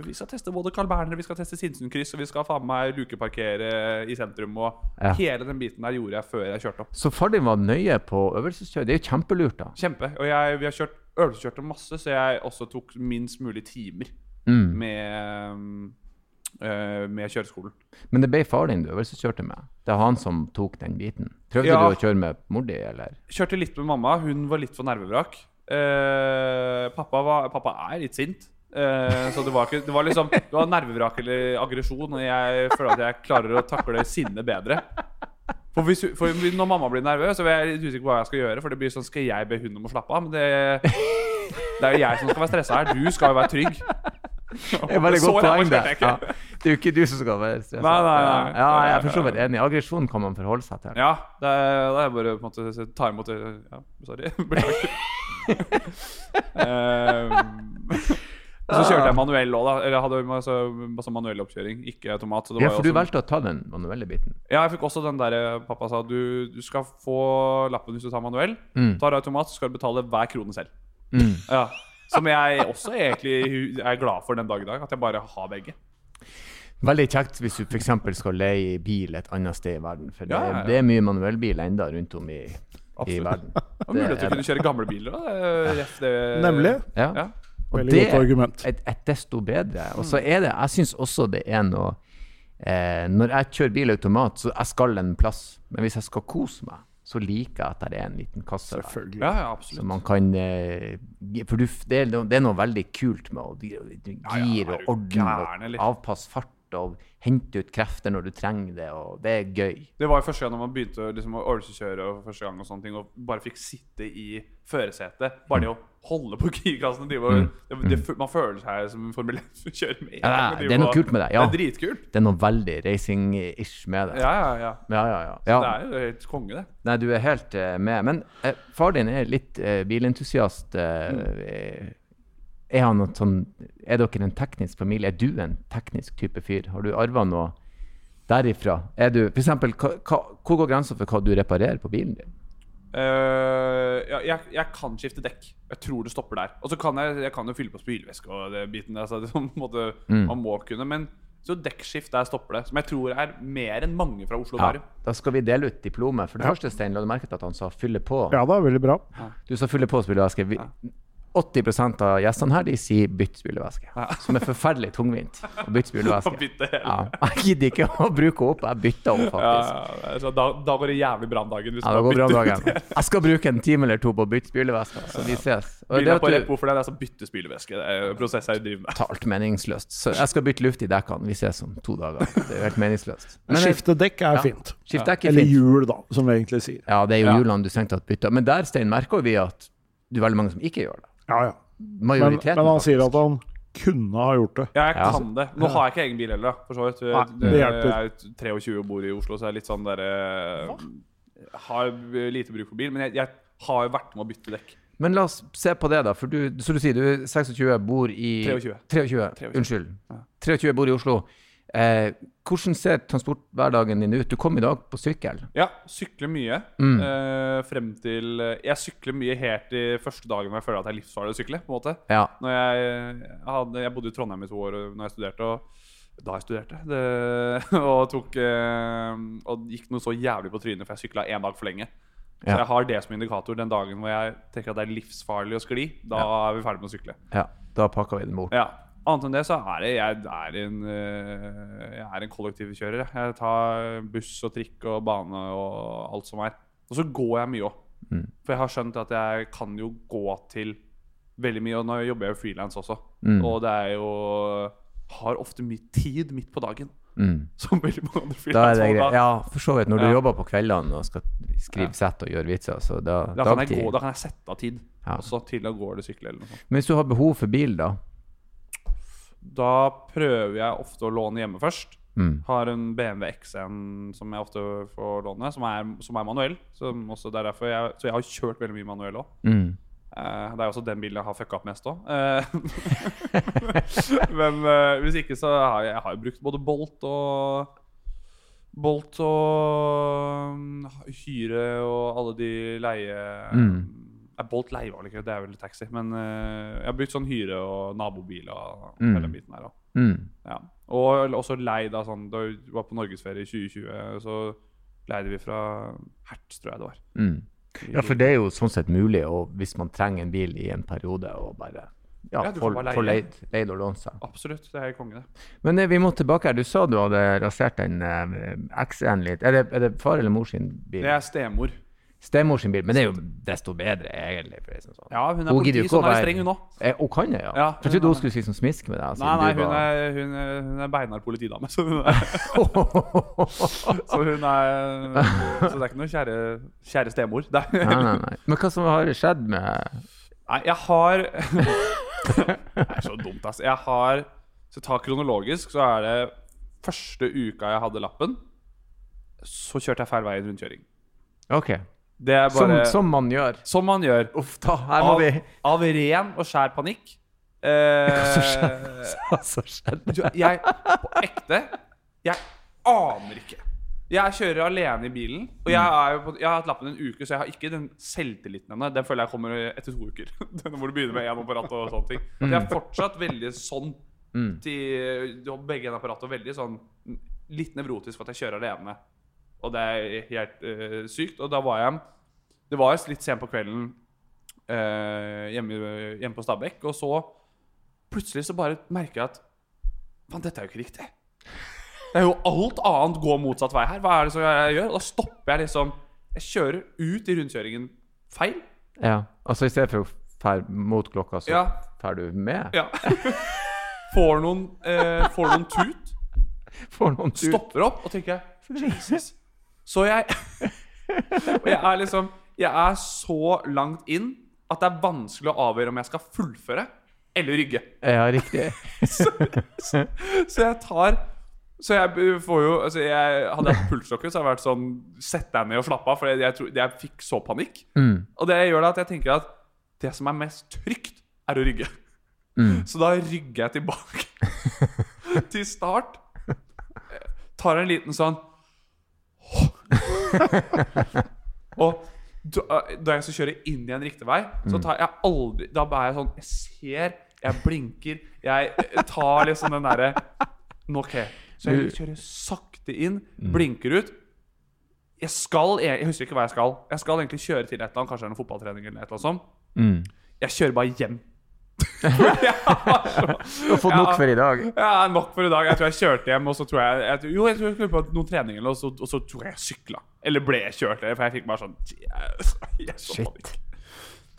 vi skal teste både Carl Berner, vi skal teste Sinsenkryss, og vi skal faen meg lukeparkere i sentrum. Og Ja. hele den biten der gjorde jeg før jeg kjørte opp. Så far din var nøye på øvelseskjøring. Det er jo kjempelurt, da. Kjempe. Og jeg, vi har kjørt øvelseskjørte masse, så jeg også tok minst mulig timer Mm. med, um, med kjøreskolen. Men det ble far din du øvelseskjørte med. Det er han som tok den biten. Prøvde Ja. du å kjøre med mor di, eller? Kjørte litt med mamma. Hun var litt for nervevrak. Eh, pappa, var, pappa er litt sint. Eh, så det var, ikke, det var liksom Det var nervevrak eller aggresjon, og jeg føler at jeg klarer å takle sinnet bedre. For, hvis, for Når mamma blir nervøs, så er jeg litt usikker på hva jeg skal gjøre. For det blir sånn, Skal jeg be hun om å slappe av? Men det, det er jo jeg som skal være stressa her. Du skal jo være trygg. Det er veldig godt poeng, det. Ja. Det er jo ikke du som skal være stressa. Nei, nei, nei. Ja, jeg er for så vidt enig. Aggresjon kan man forholde seg til. Ja, det er, det er bare på en måte ta imot det Ja, sorry. [LAUGHS] Beklager. um, så kjørte jeg manuell òg, da. Eller jeg hadde masse, masse manuell oppkjøring, ikke automat. Så det Ja, for du valgte å ta den manuelle biten. Ja, jeg fikk også den der pappa sa du, du skal få lappen hvis du tar manuell. Mm. Tar automat, så skal du betale hver krone selv. Mm. Ja. Som jeg også egentlig er glad for den dag i dag, at jeg bare har begge. Veldig kjekt hvis du f.eks. skal leie bil et annet sted i verden. For det, Ja, ja, ja. det er mye manuellbil enda rundt om i, i verden. Og mulighet til å kunne kjøre gamle biler Det, Nemlig. Ja. Ja. Og Veldig det godt argument. et, et desto bedre. Og så er det Jeg syns også det er noe eh, Når jeg kjører bil automat, så jeg skal en plass. Men hvis jeg skal kose meg, så liker jeg at det er en liten kasse der. Selvfølgelig. Ja, absolutt. Så man kan eh, For du, det, er, noe- det er noe veldig kult med å gire ja, gir er og ordne og avpasse fart og hente ut krefter når du trenger det, og det er gøy. Det var jo første gang man begynte liksom, å øvelseskjøre og første gang og sånne ting, og bare fikk sitte i førersetet. Bare det å holde på girkassen det, det, Man føler seg som en Formel 1-kjører med. Ja, gang, det er noe kult med det, ja. Det er dritkult. Det er noe veldig racing-ish med det. Ja, ja, ja. Ja, ja, ja. Det er jo helt konge, det. Nei, du er helt uh, med. Men uh, far din er litt uh, bilentusiast. Mm. Er han sånn Er dere en teknisk familie? Er du en teknisk type fyr? Har du arva noe derifra? Er du, for eksempel, hva, hva, hvor går grensa for hva du reparerer på bilen din? Uh, ja, jeg, jeg kan skifte dekk. Jeg tror det stopper der. Og så kan jeg, jeg kan jo fylle på spylevæske og det biten der. Så det, en måte, Mm. Man må kunne. Men Så dekkskift der stopper det. Som jeg tror er mer enn mange fra Oslo og Ja, Bærum. da skal vi dele ut diplomet. For det første, Stein, la du merke til at han sa 'fylle på'? Ja, det er veldig bra. Du sa 'fylle på' spylevæske. 80% av gjestene her de sier 'bytt spylevæske'. Som er forferdelig tungvint å bytte [LAUGHS] spylevæske. Bytte. Ja, jeg gidder ikke å bruke opp. Jeg bytter opp, faktisk. ja, så da, da går det jævlig bra om dagen. hvis Ja, da går bra om dagen. Jeg skal bruke en time eller to på å bytte spylevæske, så vi ses. Og det på repo for det, det er sånn bytte spylevæske. Det er jo prosesser jeg driver med. totalt meningsløst. Så jeg skal bytte luft i dekkene. Vi ses om to dager. Det er helt meningsløst. [LAUGHS] Men eh, skifte dekk er ja. fint. Skift dekk er Eller fint. hjul, da, som vi egentlig sier. Ja, det er jo Ja. hjulene du strengt tatt bytter. Men der, Stein, merker vi at det er veldig mange som ikke gjør det. Ja, ja. Men, Majoriteten, men han sier at han kunne ha gjort det. Ja, jeg Ja. kan det. Nå har jeg ikke egen bil heller, for så vidt. Nei, det hjelper. Jeg er 23 og bor i Oslo, så jeg er litt sånn derre Har lite bruk for bil. Men jeg, jeg har jo vært med å bytte dekk. Men la oss se på det, da. For du, så du sier, du er 26, bor i 23. 23. 23. Unnskyld. Ja. 23 bor i Oslo. Eh, hvordan ser transporthverdagen din ut? Du kom i dag på sykkel. Ja, sykler mye. Mm. Eh, frem til Jeg sykler mye helt i første dagen hvor jeg føler at det er livsfarlig å sykle. på en måte Ja. Når jeg, jeg, hadde, jeg bodde i Trondheim i to år når jeg studerte. Og da jeg studerte. Det, [LAUGHS] og, tok, eh, og gikk noe så jævlig på trynet for jeg sykla én dag for lenge. Så Ja. jeg har det som indikator den dagen hvor jeg tenker at det er livsfarlig å skli. Da er vi ferdig med å sykle. ja. Da pakker vi den bort. Ja. Annet enn det så er det jeg er en, eh, jeg er en kollektivkjører. jeg. Tar buss og trikk og bane og alt som er. Og så går jeg mye òg. Mm. For jeg har skjønt at jeg kan jo gå til veldig mye. Og nå jobber jeg jo frilans også. Mm. Og det er jo Har ofte mye tid midt på dagen. Mm. [LAUGHS] Som veldig mange andre er greit. Ja, for så vidt. Når du Ja. jobber på kveldene og skal skrive Ja. sett og gjøre vitser, så da Da kan, gå, da kan jeg sette av tid. Ja. Også til å gå eller sykle eller noe sånt. Men hvis du har behov for bil, da? Da prøver jeg ofte å låne hjemme først. Mm. Har en BMW X1 som jeg ofte får låne, som er, som er manuell. Som jeg, så jeg har kjørt veldig mye manuell òg. Mm. Uh, det er også den bilen jeg har fucka opp mest òg. [LAUGHS] men uh, hvis ikke, så har jeg, jeg har brukt både Bolt og Bolt og um, Hyre og alle de leie... Mm. Eh, Bolt leier vel ikke, det er vel taxi. Men eh, jeg har brukt sånn Hyre og nabobil og Mm. hele biten her òg. Mm. Ja. Og også leid av sånn Da vi var på norgesferie i 2020, så leide vi fra Hertz, tror jeg det var. Mm. Ja, for det er jo sånn sett mulig, og hvis man trenger en bil i en periode, og bare ja, Ja, få leid, leid og lånt seg. Absolutt. Det er konge, det. Men eh, vi må tilbake her. Du sa du hadde rasert den eh, X1 litt. Er det, er det far eller mor sin bil? Det er stemor. Stemor sin bil, men det er jo desto bedre, egentlig. Er sånn. Ja, hun er Hun politi, sånn så hun er streng, hun òg. Hun kan det, ja? Ja, jeg trodde hun hun skulle si som smisk med deg. Nei, nei, hun er, hun er, hun er beinhard politidame. Så hun er, [LAUGHS] [LAUGHS] så hun er Så det er ikke noe kjære, kjære stemor. Nei, nei, nei. Men hva som har skjedd med Nei, jeg har [LAUGHS] Det er så dumt, altså. Jeg har Så ta kronologisk, så er det første uka jeg hadde lappen, så kjørte jeg feil vei i en rundkjøring. OK. Det er Som, bare som man gjør. Som man gjør. Uff da, her må Av, vi av ren og skjær panikk. [LAUGHS] Eh, [LAUGHS] Hva som skjedde? jeg På ekte Jeg aner ikke. Jeg kjører alene i bilen. Og jeg, jo på, jeg har hatt lappen en uke, så jeg har ikke den selvtilliten ennå. Den føler jeg kommer etter to uker. [LAUGHS] Den hvor du begynner med én apparat og sånne ting. Så jeg er fortsatt veldig sånn Mm. til begge en apparat og veldig sånn litt nevrotisk for at jeg kjører alene. Og det er helt uh, sykt. Og da var jeg Det var litt sent på kvelden uh, hjemme, hjemme på Stabekk, og så plutselig så bare merker jeg at Faen, dette er jo ikke riktig. Det er jo alt annet går motsatt vei her. Hva er det som jeg gjør? Og da stopper jeg liksom Jeg kjører ut i rundkjøringen feil. Ja, altså i stedet for å fære mot klokka, så Ja. fær du med? Ja. [LAUGHS] Får noen, eh, får noen tut. Får noen tut. Stopper opp og tenker Jesus. Så jeg Og [LAUGHS] jeg er liksom Jeg er så langt inn at det er vanskelig å avgjøre om jeg skal fullføre eller rygge. Ja, riktig. [LAUGHS] Så jeg tar Så jeg får jo altså jeg, Hadde jeg hatt pulsklokke, så hadde jeg vært sånn Sett deg ned og slapp av, for jeg, jeg, jeg fikk så panikk. Mm. Og det gjør det at jeg tenker at det som er mest trygt, er å rygge. Mm. Så da rygger jeg tilbake [LAUGHS] til start. Tar en liten sånn [LAUGHS] Og da da jeg skal kjøre inn i en riktig vei, så tar jeg aldri Da er jeg sånn Jeg ser, jeg blinker, jeg tar liksom den derre Nok ok. Så jeg kjører sakte inn, blinker ut. Jeg skal jeg, Jeg husker ikke hva jeg skal. Jeg skal egentlig kjøre til et eller annet, kanskje det er noen fotballtrening eller et eller annet sånt. Mm. Jeg kjører bare hjem. [LAUGHS] Du har fått nok Ja. for i dag. Ja, nok for i dag. Jeg tror jeg kjørte hjem, og så tror jeg, jeg Jo, jeg tror jeg skulle på noen treninger, og så, og så tror jeg jeg sykla. Eller ble kjørt, for jeg fikk bare sånn yes, yes, Shit.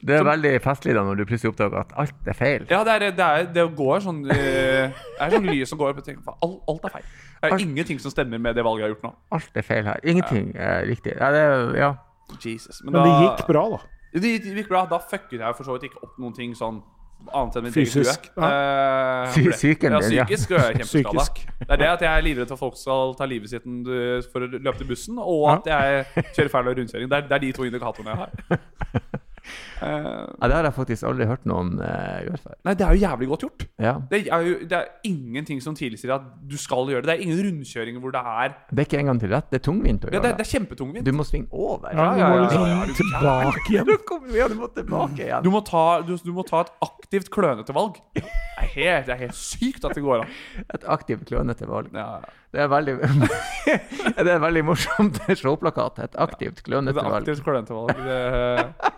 Det er veldig festlig da når du plutselig oppdager at alt er feil. Ja, det, er, det, er, det går sånn eh, Det er sånn lys som går opp alt, alt er feil. Det er Alt- ingenting som stemmer med det valget jeg har gjort nå. Alt er feil her. Ingenting er riktig. Ja, det ja. Jesus. Men det gikk bra, da. Det, det gikk bra. Da fucket jeg for så vidt ikke opp noen ting sånn annet enn mitt Fysisk, eget hue. Eh, psyken ja, din, ja. psykisk er jeg kjempeskada. Det er det at jeg er livredd for at folk skal ta livet sitt eh, for å løpe til bussen, og at jeg kjører feil og rundkjøring. Det er, det er de to indikatorene jeg har. [LAUGHS] Eh, ja, det har jeg faktisk aldri hørt noen uh, gjøre før. nei, det er jo jævlig godt gjort. Ja. Det er jo det er ingenting som tilsier at du skal gjøre det. Det er ingen rundkjøringer hvor det er Det er ikke engang til rett. Det er tungvint å Ja, gjøre det, Er, det. er kjempetungvint. Du må svinge over. Ja, ja, du ja, må ja, liksom ja, tilbake igjen. [LAUGHS] Du kommer- ja, du må tilbake igjen. Du må, ta, du, du må ta et aktivt klønete valg. Det er helt, det er helt sykt at det går an. Et aktivt klønete valg. Ja, Det er veldig [LAUGHS] Det er veldig morsomt showplakat. Et aktivt det klønete er valg. aktivt klønete valg. Det,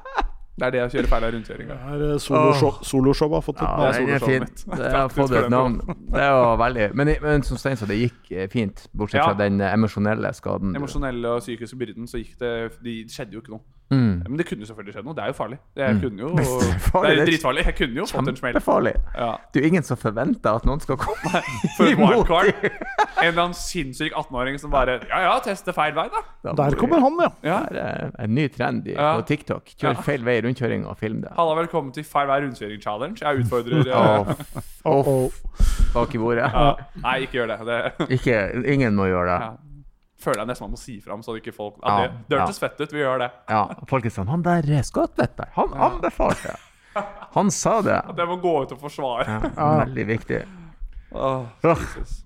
det er det å kjører feil av rundkjøringa. Er eh, soloshow soloshow har fått et Ja, det er navn. Det er har fått et navn. Det var veldig Men, men som Stein sa, det gikk eh, fint. Bortsett Ja. fra den eh, emosjonelle skaden. Emosjonelle og psykiske byrden, så gikk det Det skjedde jo ikke noe. Mm. Men det kunne selvfølgelig skjedd noe. Det er jo farlig. Jeg kunne jo [LAUGHS] Det er farlig, Det er dritfarlig. Jeg kunne jo fått en smell. Kjempefarlig. Ja. Det er jo ingen som forventer at noen skal komme For et imot wildcard. En eller annen sinnssyk 18-åring som bare Ja ja, teste feil vei, da. Der kommer han, ja. Ja. Det er en ny trend på Ja. TikTok. Kjør Ja. feil vei i rundkjøring og film det. Halla, velkommen til feil vei rundkjøring-challenge. Jeg utfordrer eh, Åh, Oh, oh, bak i bordet. ja. Nei, ikke gjør det. det Ikke, ingen må gjøre det. Ja. Føler jeg nesten man må si fram, så ikke folk Ja, ja, Det det hørtes fett ut, vi gjør det. Ja, folk er sånn Han der eh, vet du, han anbefalte. Han sa det. [LAUGHS] At jeg må gå ut og forsvare. Ja, [LAUGHS] veldig viktig. Åh,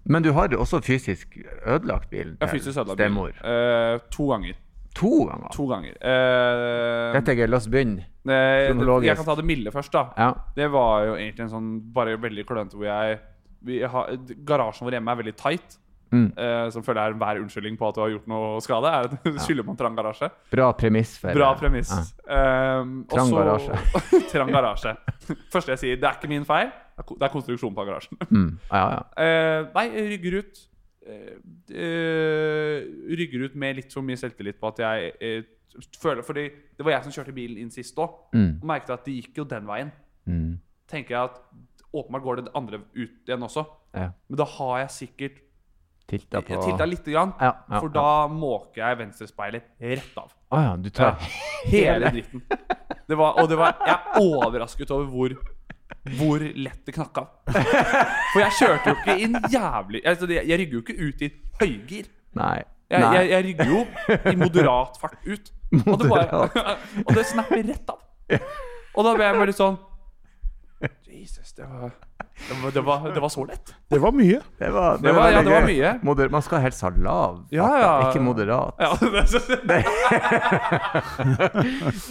Men du har jo også fysisk ødelagt bilen til fysisk ødelagt bil. stemor. Eh, to ganger. To ganger. To ganger. Eh, Dette er gøy. La oss begynne. eh, kronologisk. jeg kan ta det milde først, da. Ja. Det var jo egentlig en sånn bare veldig klønete hvor jeg vi har, Garasjen vår hjemme er veldig tight. Mm. Eh, som føler er enhver unnskyldning på at du har gjort noe skade. Er at du skylder på en trang garasje. Bra premiss for Bra premiss. Ja. Um, Trang også, garasje. [LAUGHS] trang garasje. Første jeg sier, det er ikke min feil. Det er ko- konstruksjonen på garasjen. Mm. Ja, ja. Uh, nei, rygger ut. Eh, rygger ut med litt for mye selvtillit på at jeg føler Fordi det var jeg som kjørte bilen inn sist òg. Mm. Og merket at det gikk jo den veien. Mm. Tenker jeg at åpenbart går det andre ut igjen også. ja. Men da har jeg sikkert Tilta på tilta lite grann. Ja, ja, For da måker jeg venstrespeilet rett av. Å ja, du tar [LAUGHS] Hele dritten. Det var, og det var, jeg er overrasket over hvor hvor lett det knakk av. For jeg kjørte jo ikke inn jævlig altså, Jeg, jeg rygger jo ikke ut i høygir. Nei. Jeg, Nei. jeg, jeg rygger jo i moderat fart ut. Og det, bare, [LAUGHS] og det snapper rett av. Og da ble jeg bare sånn Jesus, det var det var, det var, det var så lett. Det var mye. Det var, Det var- ja, det var mye. Moder man skal helst ha lav Ja, ja. ikke moderat. Ja, det, [LAUGHS] det,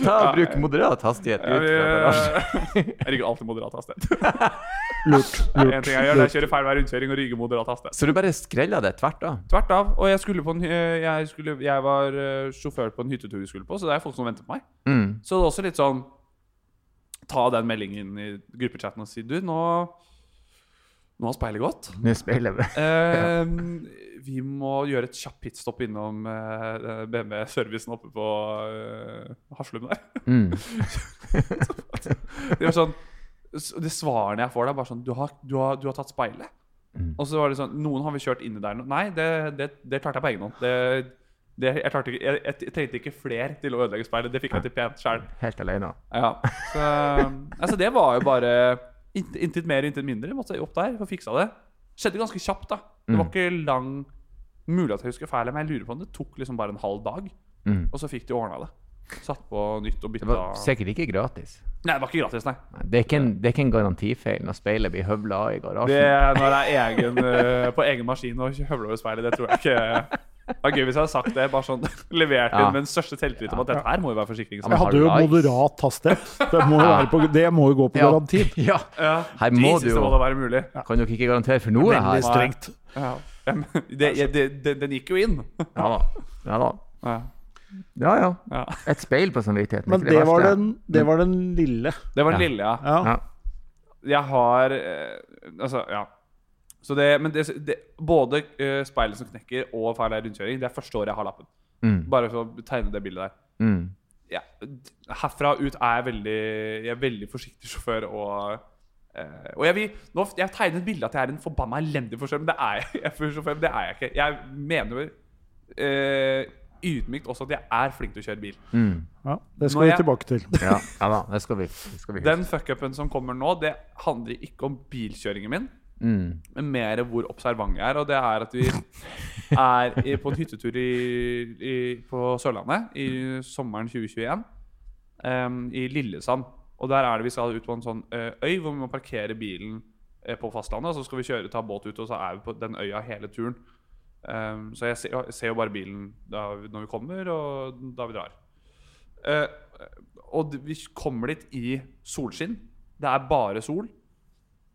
Ta og Bruk moderat hastighet ut fra garasjen. [LAUGHS] jeg rygger alltid moderat hastighet. [LAUGHS] Lurt. En ting jeg gjør, det er å lurt. kjøre feil hver rundkjøring og rygge moderat hastighet. Så du bare skrella det tvert av? Tvert av. Og jeg, skulle på en, jeg, skulle, jeg var eh, sjåfør på en hyttetur vi skulle på, så det er folk som venter på meg. Mm. Så det er også litt sånn Ta den meldingen i gruppechatten og si Du, nå Nå har speilet gått. Nå speiler vi. [LAUGHS] Eh, vi må gjøre et kjapt pitstop innom eh, BMW-servicen oppe på eh, Haslum der. Mm. [LAUGHS] Det, var sånn, De svarene jeg får, det er bare sånn Du har, du har, du har tatt speilet. Mm. Og så var det sånn Noen har vi kjørt inni der nå. Nei, det, det, det klarte jeg på egen hånd. Det, det, jeg, klarte jeg, jeg trengte ikke flere til å ødelegge speilet. Det fikk jeg til pent sjøl. Helt alene. Ja. Så, altså, det var jo bare Intet mer, intet mindre. Måtte opp der og fiksa det. Skjedde ganske kjapt, da. Det var Mm. ikke lang Mulig at jeg husker feil, men jeg lurer på om det tok liksom bare en halv dag. Mm. Og så fikk de ordna det. Satt på nytt og Det var sikkert ikke gratis. Nei, det var ikke gratis, nei. Nei, Det er ikke en, det er ikke en garantifeil når speilet blir høvla i garasjen. Det, når det er egen, eh, på egen maskin og høvler over speilet, det tror jeg ikke Det var gøy hvis jeg hadde sagt det. Bare sånn [LAUGHS] Levert Ja. med den største selvtillit om at dette her må jo være Ja, Jeg hadde jo moderat hastighet. Det må jo, være på, det må jo gå på [LAUGHS] Ja. garanti. [LAUGHS] Ja. Ja, Her må du jo- må da være mulig. Kan dere ikke garantere for noe Veldig her? strengt. Ja. Ja, Det, det, det, den gikk jo inn. Ja da. Ja da. Ja. Ja ja. Ja. Et speil på samvittigheten. Men det var, den, det var den lille. Det var den Ja. lille, ja. Ja. Ja. Jeg har eh, Altså, ja. Så det, men det, det, både uh, speilet som knekker og feil rundkjøring, det er første året jeg har lappen. Mm. Bare for å tegne det bildet der. Mm. Ja, herfra ut er jeg veldig Jeg er veldig forsiktig sjåfør og Uh, Og jeg vil nå, Jeg tegner et bilde at jeg er en forbanna elendig sjåfør, men det er jeg, jeg er sjåfør, men det er jeg ikke. Jeg mener jo eh, ydmykt også at jeg er flink til å kjøre bil. Mm. Ja, det skal Når vi jeg- tilbake til. Ja, ja da. Det skal vi, det skal vi. Den fuckupen som kommer nå, det handler ikke om bilkjøringen min. Mm. men mer hvor observant jeg er. Og det er at vi er på en hyttetur i, i, på Sørlandet i sommeren 2021. Um, I Lillesand. Og der er det vi skal ut på en sånn øy hvor vi må parkere bilen på fastlandet. Og så skal vi kjøre, ta båt ut, og så er vi på den øya hele turen. Um, så jeg ser, ser jo bare bilen da, når vi kommer, og da vi drar. Uh, og vi kommer dit i solskinn. Det er bare sol.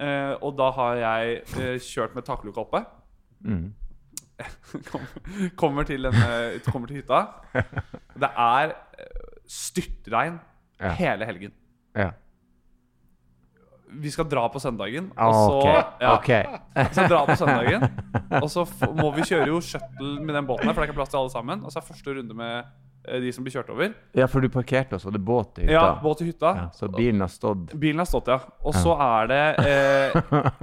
Eh, og da har jeg eh, kjørt med takluka oppe. Mm. [LAUGHS] Kommer, til denne, kommer til hytta. Det er eh, styrtregn Ja. hele helgen. Ja. Vi skal dra på søndagen, og så okay. ja, okay. vi skal dra på søndagen [LAUGHS] Og så må vi kjøre jo shuttle med den båten her, for det er ikke plass til alle sammen. Og så er første runde med eh, de som blir kjørt over. Ja, for du parkerte også. Det er båt i hytta. Ja, båt til hytta. Ja, så bilen har stått Bilen har stått, ja. Og så er det eh,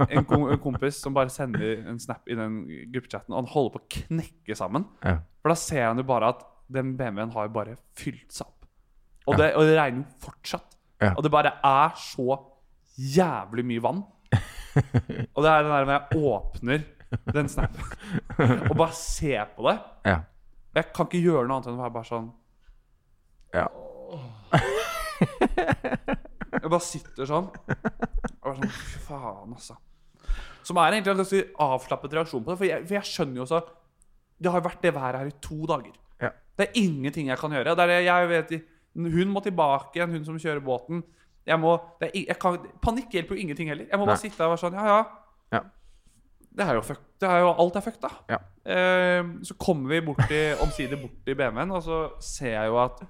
en, kom [LAUGHS] en kompis som bare sender en snap i den gruppechatten, og han holder på å knekke sammen. Ja. For da ser han jo bare at den BMW-en har jo bare fylt seg opp. Og det, og det regner fortsatt. Ja. Og det bare er så jævlig mye vann. [LAUGHS] Og det er den der når jeg åpner den snappen [LAUGHS] og bare ser på det Ja. Jeg kan ikke gjøre noe annet enn å være bare sånn ja. [LAUGHS] Jeg bare sitter sånn. Og bare sånn Fy faen, altså. Som er egentlig en ganske avslappet reaksjon på det. For jeg, for jeg skjønner jo også Det har vært det været her i to dager. Ja. Det er ingenting jeg kan gjøre. Det er det jeg vet Hun må tilbake igjen, hun som kjører båten. Jeg må, er, jeg kan, panikk hjelper jo ingenting heller. Jeg må bare Nei. sitte der og være sånn Ja, ja. Ja. Det er jo fuck. Det er jo, alt er fucked, da. Ja. Eh, så kommer vi bort i, omsider bort i BMW-en, og så ser jeg jo at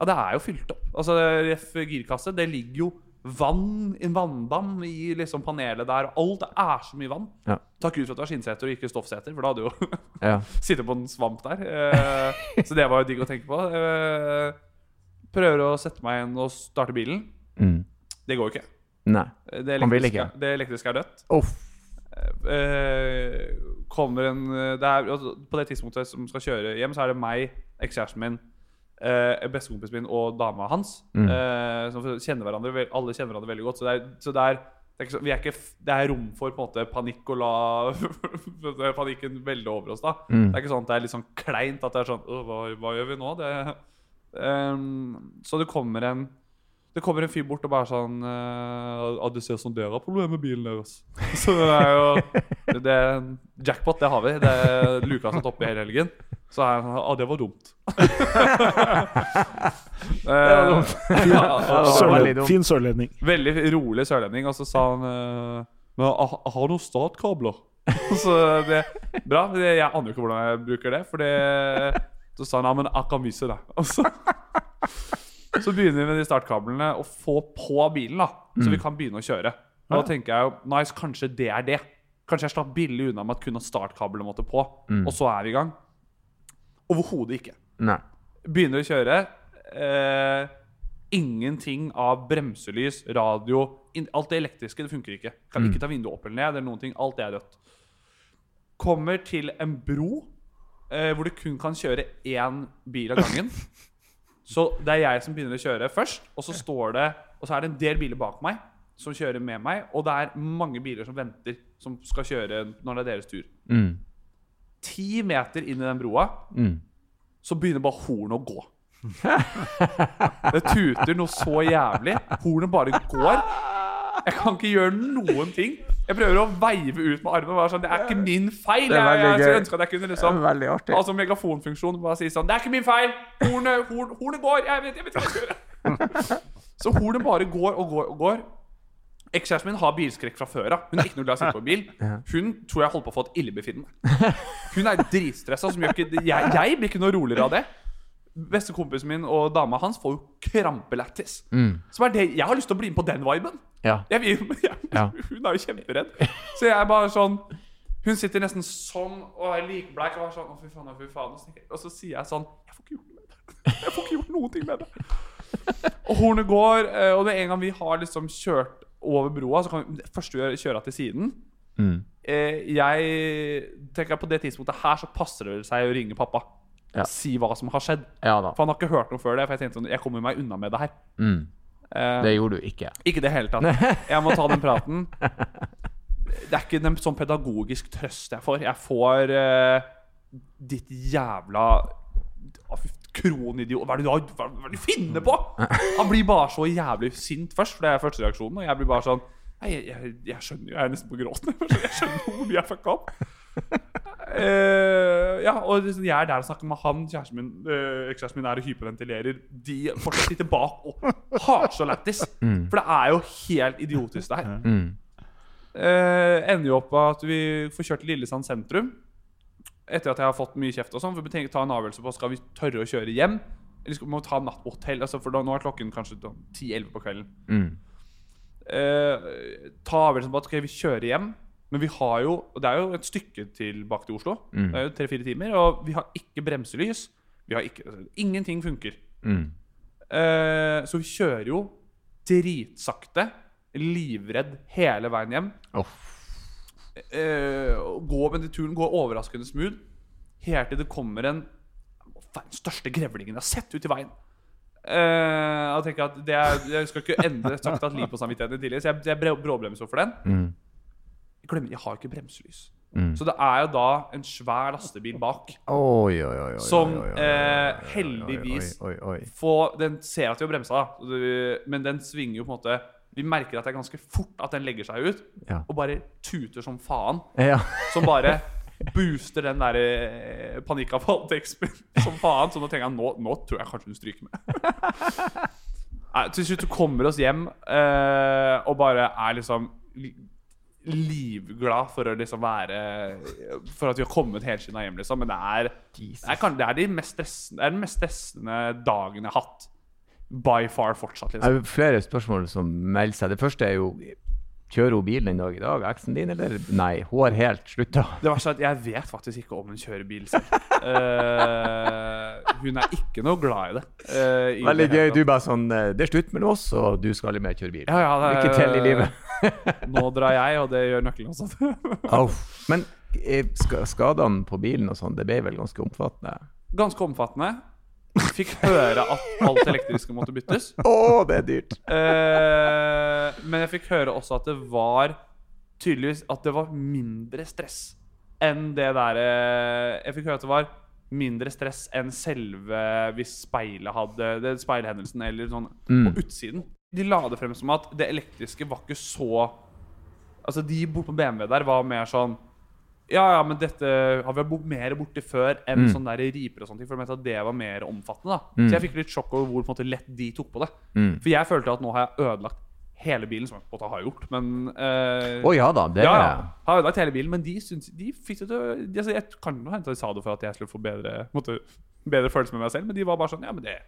Ja, det er jo fylt opp. Altså, ref girkasse, det ligger jo vann, en vanndam i liksom panelet der, alt. Det er så mye vann. Ja. Takk Gud for at det var skinnseter og ikke stoffseter, for da hadde jo [LAUGHS] ja. sittet på en svamp der. Eh, så det var jo digg å tenke på. Eh, prøver å sette meg igjen og starte bilen. Mm. Det går jo ikke. Nei. Det Han vil ikke. det elektriske er dødt. Uff. Eh, kommer en det er, altså, På det tidspunktet som skal kjøre hjem, så er det meg, ekskjæresten min, eh, bestekompisen min og dama hans. Mm. eh, som kjenner hverandre, alle kjenner hverandre veldig godt. Så det er, så det er, det er, ikke, er, ikke, det er rom for måte panikk og la [LAUGHS] panikken velde over oss. da Mm. Det er ikke sånn at det er litt sånn kleint at det er sånn hva, hva gjør vi nå? Det, um, så det kommer en det kommer en fyr bort og bare sånn uh, 'Det ser ut som dere har problemer med bilen deres.' Så det er jo det, Jackpot, det har vi. Det er Luka har satt oppe i hele helgen. Så er jeg sånn 'Ja, det var dumt'. [LAUGHS] Eh, [LAUGHS] Sørlend- fin sørlending. Veldig rolig sørlending. Og så sa han uh, Men jeg har noen startkabler. [LAUGHS] så det Bra. det- Jeg aner jo ikke hvordan jeg bruker det. For det Så sa han ja, men jeg kan vise deg. Og så, så begynner vi med de startkablene å få på bilen, da så vi kan begynne å kjøre. Og da tenker jeg jo nice, kanskje det er det. Kanskje jeg slapp billig unna med at kun startkablene måtte på. Og så er vi i gang. Overhodet ikke Nei. begynner å kjøre. Eh, ingenting av bremselys, radio Alt det elektriske det funker ikke. Kan ikke ta vinduet opp eller ned. eller noen ting, Alt det er dødt. Kommer til en bro eh, hvor du kun kan kjøre én bil av gangen. [LAUGHS] Så det er jeg som begynner å kjøre først, og så står det Og så er det en del biler bak meg som kjører med meg, og det er mange biler som venter, som skal kjøre når det er deres tur. Mm. Ti meter inn i den broa Mm. så begynner bare hornet å gå. Det tuter noe så jævlig. Hornet bare går. Jeg kan ikke gjøre noen ting. Jeg prøver å veive ut med armen. Bare sånn, det er ikke min feil. Det er Jeg, jeg, ønska at jeg kunne liksom Veldig artig. Altså megafonfunksjon. Bare si sånn Det er ikke min feil! Hornet, horn, hornet går! Jeg vet, jeg vet hva jeg skal gjøre. Så hornet bare går og går og går. Ekskjæresten min har bilskrekk fra før av. Hun er ikke noe glad i å sitte på bil. Hun tror jeg holder på å få et illebefinnende. Hun er dritstressa. Ikke, jeg, jeg blir ikke noe roligere av det. Bestekompisen min og dama hans får jo krampelættis. Som er det Jeg har lyst til å bli med på den viben. Ja. Jeg vil, [LAUGHS] jeg, Ja. Hun er jo kjemperedd. Så jeg er bare sånn Hun sitter nesten sånn og er likbleik og er sånn Å, fy faen, å, fy faen. Og så, og så sier jeg sånn Jeg får ikke gjort noe med det. [LAUGHS] Jeg får ikke gjort noen ting med det. Og hornet går, eh, og med en gang vi har liksom kjørt over broa, så kan vi gjør, kjøre til siden. Mm. Eh, jeg tenker På det tidspunktet her så passer det seg å ringe pappa. Ja. Si hva som har skjedd. Ja. For han har ikke hørt noe før det. For jeg tenkte sånn, jeg kommer meg unna med det her. Mm. Eh, Det gjorde du ikke. ikke i det hele tatt. Jeg må ta den praten. Det er ikke en sånn pedagogisk trøst jeg får. Jeg får uh, ditt jævla Kronidiot. Hva er det du, har- hva er det du finner på?! Han blir bare så jævlig sint først, for det er første reaksjonen. Og jeg blir bare sånn jeg, jeg, jeg skjønner jo, jeg er nesten på gråten. [LAUGHS] Jeg skjønner hvor mye jeg fucka opp. Uh, ja, og liksom, jeg er der og snakker med han. Kjæresten min, uh, Ekskjæresten min er og hyperventilerer. De fortsatt sitter bak og har så lættis. For det er jo helt idiotisk, det her. Mm. Uh, ender jo opp med at vi får kjørt til Lillesand sentrum. Etter at jeg har fått mye kjeft og sånn. For vi tenker ta en avgjørelse på Skal vi tørre å kjøre hjem. Eller skal vi må ta en natt på hotell. Altså, for da, nå er klokken kanskje 10-11 på kvelden. Mm. Eh, ta avgjørelsen på at okay, vi kjører hjem. Men vi har jo og Det er jo et stykke tilbake til Oslo. Mm. Det er jo tre-fire timer. Og vi har ikke bremselys. Vi har ikke, altså, ingenting funker. Mm. Eh, så vi kjører jo dritsakte. Livredd hele veien hjem. Oh. Eh, gå, men turen går overraskende smooth. Helt til det kommer en den største grevlingen jeg har sett ut i veien. Eh, jeg tenker at det er, Jeg skal ikke endre sagt at liv på samvittigheten tidligere, så jeg, jeg bråbremser for den. Mm. Jeg glemmer, jeg har ikke bremselys. Mm. Så det er jo da en svær lastebil bak. Oi, oi, oi, oi, Som, eh, heldigvis- den ser at vi har bremsa, men den svinger jo på en måte Vi merker at det er ganske fort at den legger seg ut, Ja. og bare tuter som faen. Ja. Som bare booster den der eh, panikkavfallteksten som faen. Så nå tenker jeg nå, nå tror jeg kanskje hun stryker med. [LAUGHS] Nei, til slutt så kommer oss hjem eh, og bare er liksom li- livglad for å liksom være For at vi har kommet helskinna hjem, liksom. Men det er, det er, det er, de mest stressende, det er den mest stressende dagen jeg har hatt. By far fortsatt, liksom. har flere spørsmål som melder seg. Det første er jo Kjører hun bilen den dag i dag, eksen din, eller? Nei, hun har helt slutta. Det verste er at jeg vet faktisk ikke om hun kjører bil selv. uh, hun er ikke noe glad i det. Uh, Veldig gøy. Du bare sånn eh, Det er slutt mellom oss, og du skal aldri mer kjøre bil. Ja, ja, det Lykke til i livet. [LAUGHS] Nå drar jeg, og det gjør nøkkelen også. [LAUGHS] oh, Men skadene på bilen og sånn, det ble vel ganske omfattende? Ganske omfattende. Fikk høre at alt elektriske måtte byttes. Å, det er dyrt! Eh, men jeg fikk høre også at det var tydeligvis at det var mindre stress enn det derre Jeg fikk høre at det var mindre stress enn selve hvis speilet hadde det speilhendelsen eller sånn Mm. på utsiden. De la det frem som at det elektriske var ikke så Altså, de borte på BMW der var mer sånn ja, ja, men dette har vi vært mer borti før enn Mm. sånne der riper og sånne ting. For jeg mente at det var mer omfattende. da Mm. Så jeg fikk litt sjokk over hvor måte, lett de tok på det. Mm. For jeg følte at nå har jeg ødelagt hele bilen, som jeg på en måte har gjort. Men eh, Å ja da, det ja, ja, har ødelagt hele bilen, men de, syns, de fikk det til de, altså, Jeg kan jo hende de sa det for at jeg skulle få bedre, måtte, bedre følelse med meg selv, men de var bare sånn Ja, men det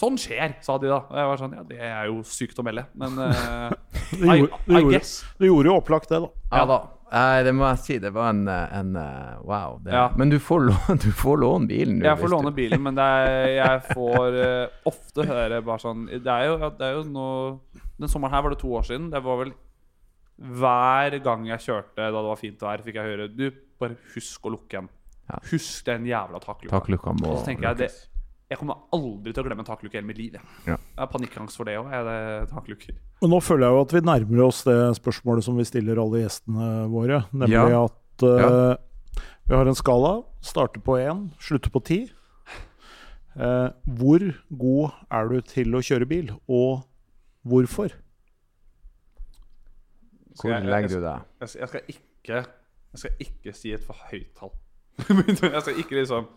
Sånn skjer, sa de da. Og jeg var sånn Ja, det er jo sykt å melde, men uh, [LAUGHS] Det I, det I gjorde, guess. det gjorde jo opplagt, det, da. Ja da. Eh, det må jeg si. Det var en, en eh, Wow. Det, Ja. Men du får, [LAUGHS] du får låne bilen. du, Jeg får låne bilen, men det er, jeg [LAUGHS] får uh, ofte høre bare sånn Det er jo, det er jo nå Den sommeren her var det to år siden. Det var vel Hver gang jeg kjørte da det var fint vær, fikk jeg høre Du, bare husk å lukke den. Ja. Husk den jævla takklukka. Takklukka må lukkes. Jeg kommer aldri til å glemme en takluke i hele mitt liv. Jeg, Ja. jeg har panikkangst for det òg. Nå føler jeg jo at vi nærmer oss det spørsmålet som vi stiller alle gjestene våre. Nemlig Ja. at eh, vi har en skala. Starter på én, slutter på ti. Uh, hvor god er du til å kjøre bil, og hvorfor? Hvor legger du deg? Jeg skal, jeg ikke Jeg skal ikke si et for høyt tall. [LAUGHS] jeg skal ikke liksom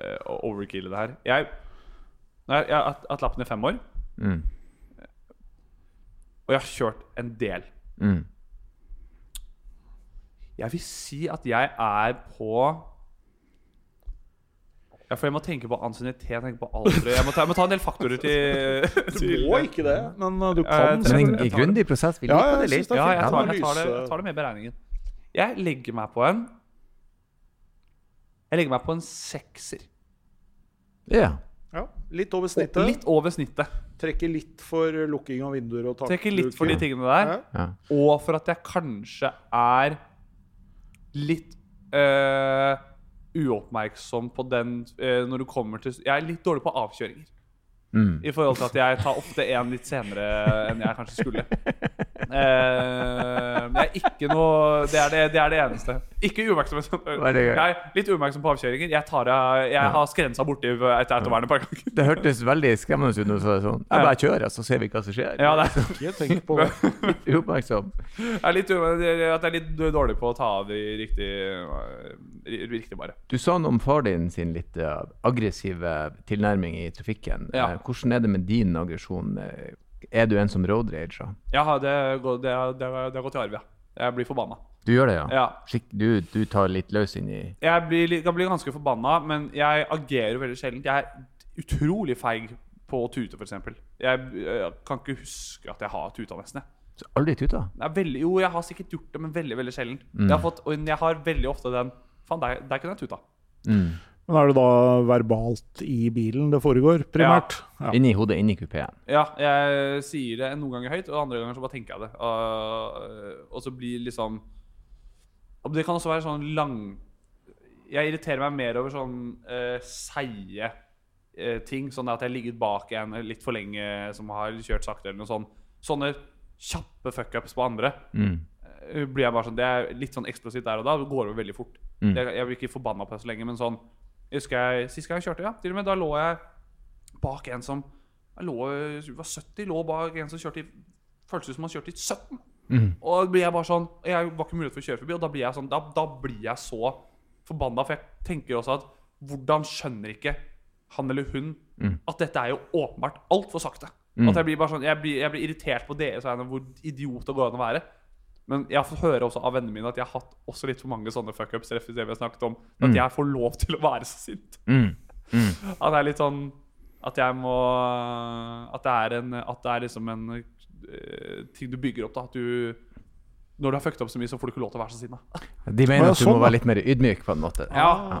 uh, overkille det her. Jeg, nei, jeg har hatt- lappen i fem år, Mm. og jeg har kjørt en del. Mm. Jeg vil si at jeg er på Ja, for jeg må tenke på ansiennitet, jeg tenker på alder Jeg må ta, jeg må ta en del faktorer til, [LAUGHS] Du må ikke det, men uh, du Eh, kan. Men en, grundig prosess. Vi Ja, liker jeg det litt. Ja, jeg tar, jeg, tar det, jeg tar det med i beregningen. Jeg legger meg på en Jeg legger meg på en sekser. Ja. Ja, litt over snittet. Litt over snittet. Trekker litt for lukking av vinduer og Trekker litt for de tingene der. Ja. ja. Og for at jeg kanskje er litt øh, uoppmerksom på den øh, når du kommer til Jeg er litt dårlig på avkjøringer. Mm. I forhold til at jeg tar ofte en litt senere enn jeg kanskje skulle. Eh, det er ikke noe Det er det, det, er det eneste. Ikke uoppmerksomhet. Jeg er litt uoppmerksom på avkjøringer. Jeg, tar, jeg, jeg har skrensa borti et autovern et par ganger. Det hørtes veldig skremmende ut når du sa det sånn. Jeg bare kjører, så ser vi hva som skjer. Ja, det er, Ikke tenk på det. Uoppmerksom. jeg er litt, at jeg er litt dårlig på å ta av de riktig, Riktig, bare. Du sa noe om far din sin litt eh, aggressive tilnærming i trafikken. Ja. Hvordan er det med din aggresjon? Er du en som road rager? Ja, det, går, det, har- det, det har gått i arv, ja. Jeg blir forbanna. Du gjør det, ja? Ja. Skikk, du, du tar litt løs inn i Jeg blir, li- kan bli ganske forbanna, men jeg agerer veldig sjelden. Jeg er utrolig feig på å tute, f.eks. Jeg, jeg kan ikke huske at jeg har tuta nesten. Så Aldri tuta? Veldig, jo, jeg har sikkert gjort det, men veldig veldig sjelden. Jeg, har fått, jeg har veldig ofte den Faen, der, der kunne jeg tuta. Mm. Men er det da verbalt i bilen det foregår, primært? Ja. Inni hodet, inni kupeen. Ja, jeg sier det noen ganger høyt, og andre ganger så bare tenker jeg det. Og, og så blir liksom Og det kan også være sånn lang Jeg irriterer meg mer over sånn uh, seige uh, ting. Sånn at jeg har ligget bak en litt for lenge som har kjørt sakte, eller noe sånt. Sånne kjappe fuckups på andre. Mm. eh, Blir jeg bare sånn Det er litt sånn eksplosivt der og da. Det går over veldig fort. Mm. Jeg, jeg blir ikke forbanna på det så lenge, men sånn jeg husker jeg, Sist gang jeg kjørte, ja, til og med, da lå jeg bak en som Jeg lå, jeg var 70, lå bak en som kjørte i Føltes ut som han kjørte i 17. Mm. Og da blir jeg bare sånn Jeg var ikke mulighet for å kjøre forbi, og da blir jeg sånn Da, da blir jeg så forbanna, for jeg tenker også at Hvordan skjønner ikke han eller hun Mm. at dette er jo åpenbart altfor sakte? At jeg blir bare sånn Jeg blir, jeg blir irritert på deres vegne hvor idiot det går an å være. Men jeg har fått høre også av vennene mine at jeg har hatt også litt for mange sånne fuckups. ref det vi har snakket om At jeg får lov til å være så sint. Mm. At det er litt sånn At jeg må At det er en At det er liksom en uh, ting du bygger opp. da At du Når du har fucket opp så mye, så får du ikke lov til å være så sinna. De mener at du sånn, må være litt mer ydmyk, på en måte. Ja, Ja.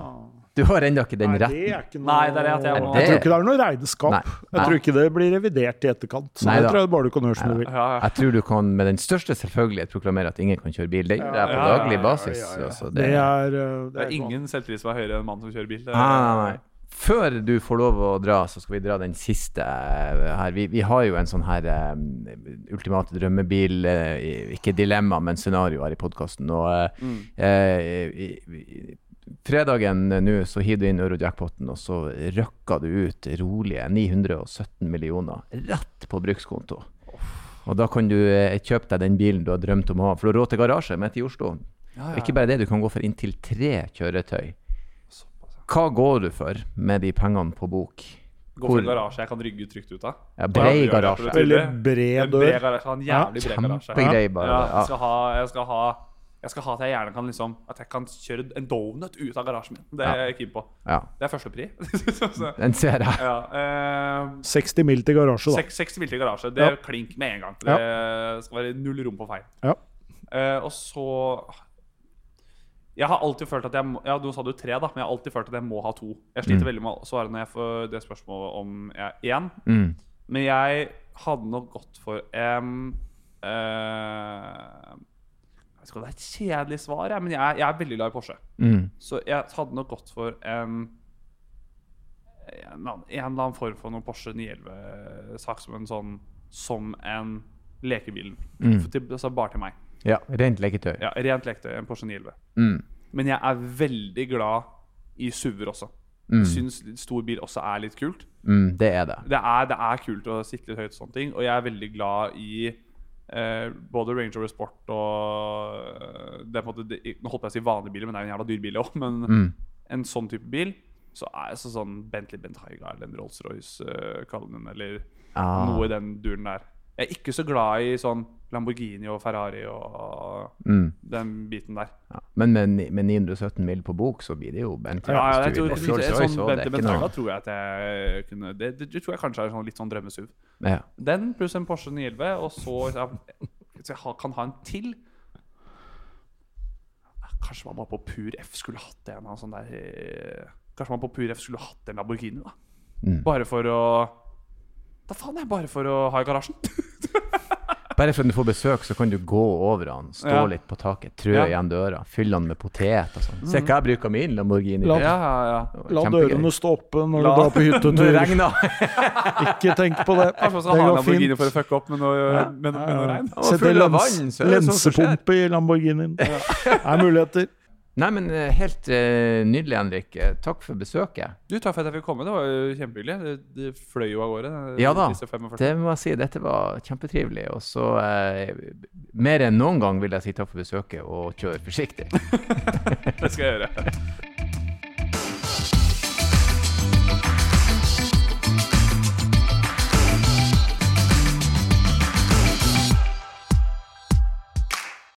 Du har ennå ikke den Nei, det er ikke noe Nei, det er at jeg må- Jeg tror ikke det er noe regnskap. Nei. Jeg tror ikke det blir revidert i etterkant. Så Nei det tror jeg bare du kan gjøre som du vil. Ja, ja. Jeg tror du kan med den største selvfølgelighet proklamere at ingen kan kjøre bil. Det gjør jeg på daglig ja, basis. Ja, ja, ja. altså, Det er, uh, det Det er er ingen selvtillit som er høyere enn en mann som kjører bil. Det er- Nei, nei, nei. Før du får lov å dra, så skal vi dra den siste eh, her. Vi, vi har jo en sånn her um, ultimate drømmebil, uh, ikke dilemma, men scenario her i podkasten. Og uh, Mm. uh, i- i- fredagen nå så hiver du inn eurojackpoten, og så røkker du ut rolige 917 millioner rett på brukskonto. Og da kan du eh, kjøpe deg den bilen du har drømt om å ha, for du har råd til garasje midt i Oslo. Ja, ja. Ikke bare det, du kan gå for inntil tre kjøretøy. Hva går du for med de pengene på bok? Gå for en garasje jeg kan rygge trygt ut av. Ja, brei Ja, garasje. ja, Veldig En bred dør. garasje. En jævlig bred garasje. Kjempegrei, bare. Ja, jeg skal ha, jeg skal ha jeg skal ha at jeg gjerne kan liksom At jeg kan kjøre en donut ut av garasjen min. Det er jeg keen på. Ja, Det er førstepri. [LAUGHS] Den ser jeg. ja, eh, 60 mil til garasje, da. 6, 60 mil til garasje. Det Ja. er klink med en gang. Det skal være null rom for feil. Ja. Eh, og så Jeg har alltid følt at jeg må Ja, nå sa du tre, da, men jeg har alltid følt at jeg må ha to. Jeg sliter veldig med å svare når jeg får det spørsmålet om jeg er én. Mm. Men jeg hadde nok gått for en eh, Jeg det er et kjedelig svar, jeg, men jeg, jeg er veldig glad i Porsche. Mm. Så jeg hadde nok gått for en en eller annen, form for noen Porsche 911-sak som en sånn Som en lekebil. Mm. Til, altså bare til meg. Ja, rent leketøy. Ja, Rent leketøy. En Porsche 911. Mm. Men jeg er veldig glad i SUV-er også. Mm. Syns stor bil også er litt kult. Mm, det er det. Det er, det er kult å sitte litt høyt og sånne ting. Og jeg er veldig glad i eh, både Range Rover Sport og eh, det er på en måte, det, Nå holdt jeg på å si vanlige biler, men det er jo en jævla dyr bil òg. Men Mm. en sånn type bil, så er så sånn Bentley Bentayga eller en Rolls-Royce, uh, kall den, eller Ah. noe i den duren der. Jeg er ikke så glad i sånn Lamborghini og Ferrari og Mm. den biten der. Ja. Men med, med 917 mil på bok, så blir det jo Bentley. Ja, jeg tror, sånn det Bentayga tror jeg at jeg kunne Det, det, det tror jeg kanskje er sånn, litt sånn drømmesuv. Ja. Den pluss en Porsche 911, og så jeg, hvis jeg kan ha en til Kanskje man bare på pur F skulle hatt en sånn der eh, Kanskje man på pur F skulle hatt en Lamborghini, da. Mm. Bare for å Da faen, jeg bare for å ha i garasjen. [LAUGHS] Bare for at du får besøk, så kan du gå over han, stå Ja. litt på taket, trø Ja. igjen døra, fylle han med potet og sånn. Se hva jeg bruker min Lamborghini La- Ja, ja, ja. La dørene stå oppe når La- du drar på hyttetur. regner. [LAUGHS] Ikke tenk på det. [LAUGHS] Kanskje man Det ha en Lamborghini fint. for å fucke opp med noe, med, med noe regn. Sett lens, vann, så det sånt som skjer. lensepumpe i Lamborghinien. Det er muligheter. Nei, men eh, helt uh, nydelig, Henrik. Eh, Takk for besøket. Du, Takk for at jeg fikk komme. Det var jo kjempehyggelig. Det, det fløy jo av gårde. Ja da, Det må jeg si. Dette var kjempetrivelig. Og så uh, Mer enn noen gang vil jeg si takk for besøket, og kjør forsiktig. [LAUGHS] Det skal jeg gjøre.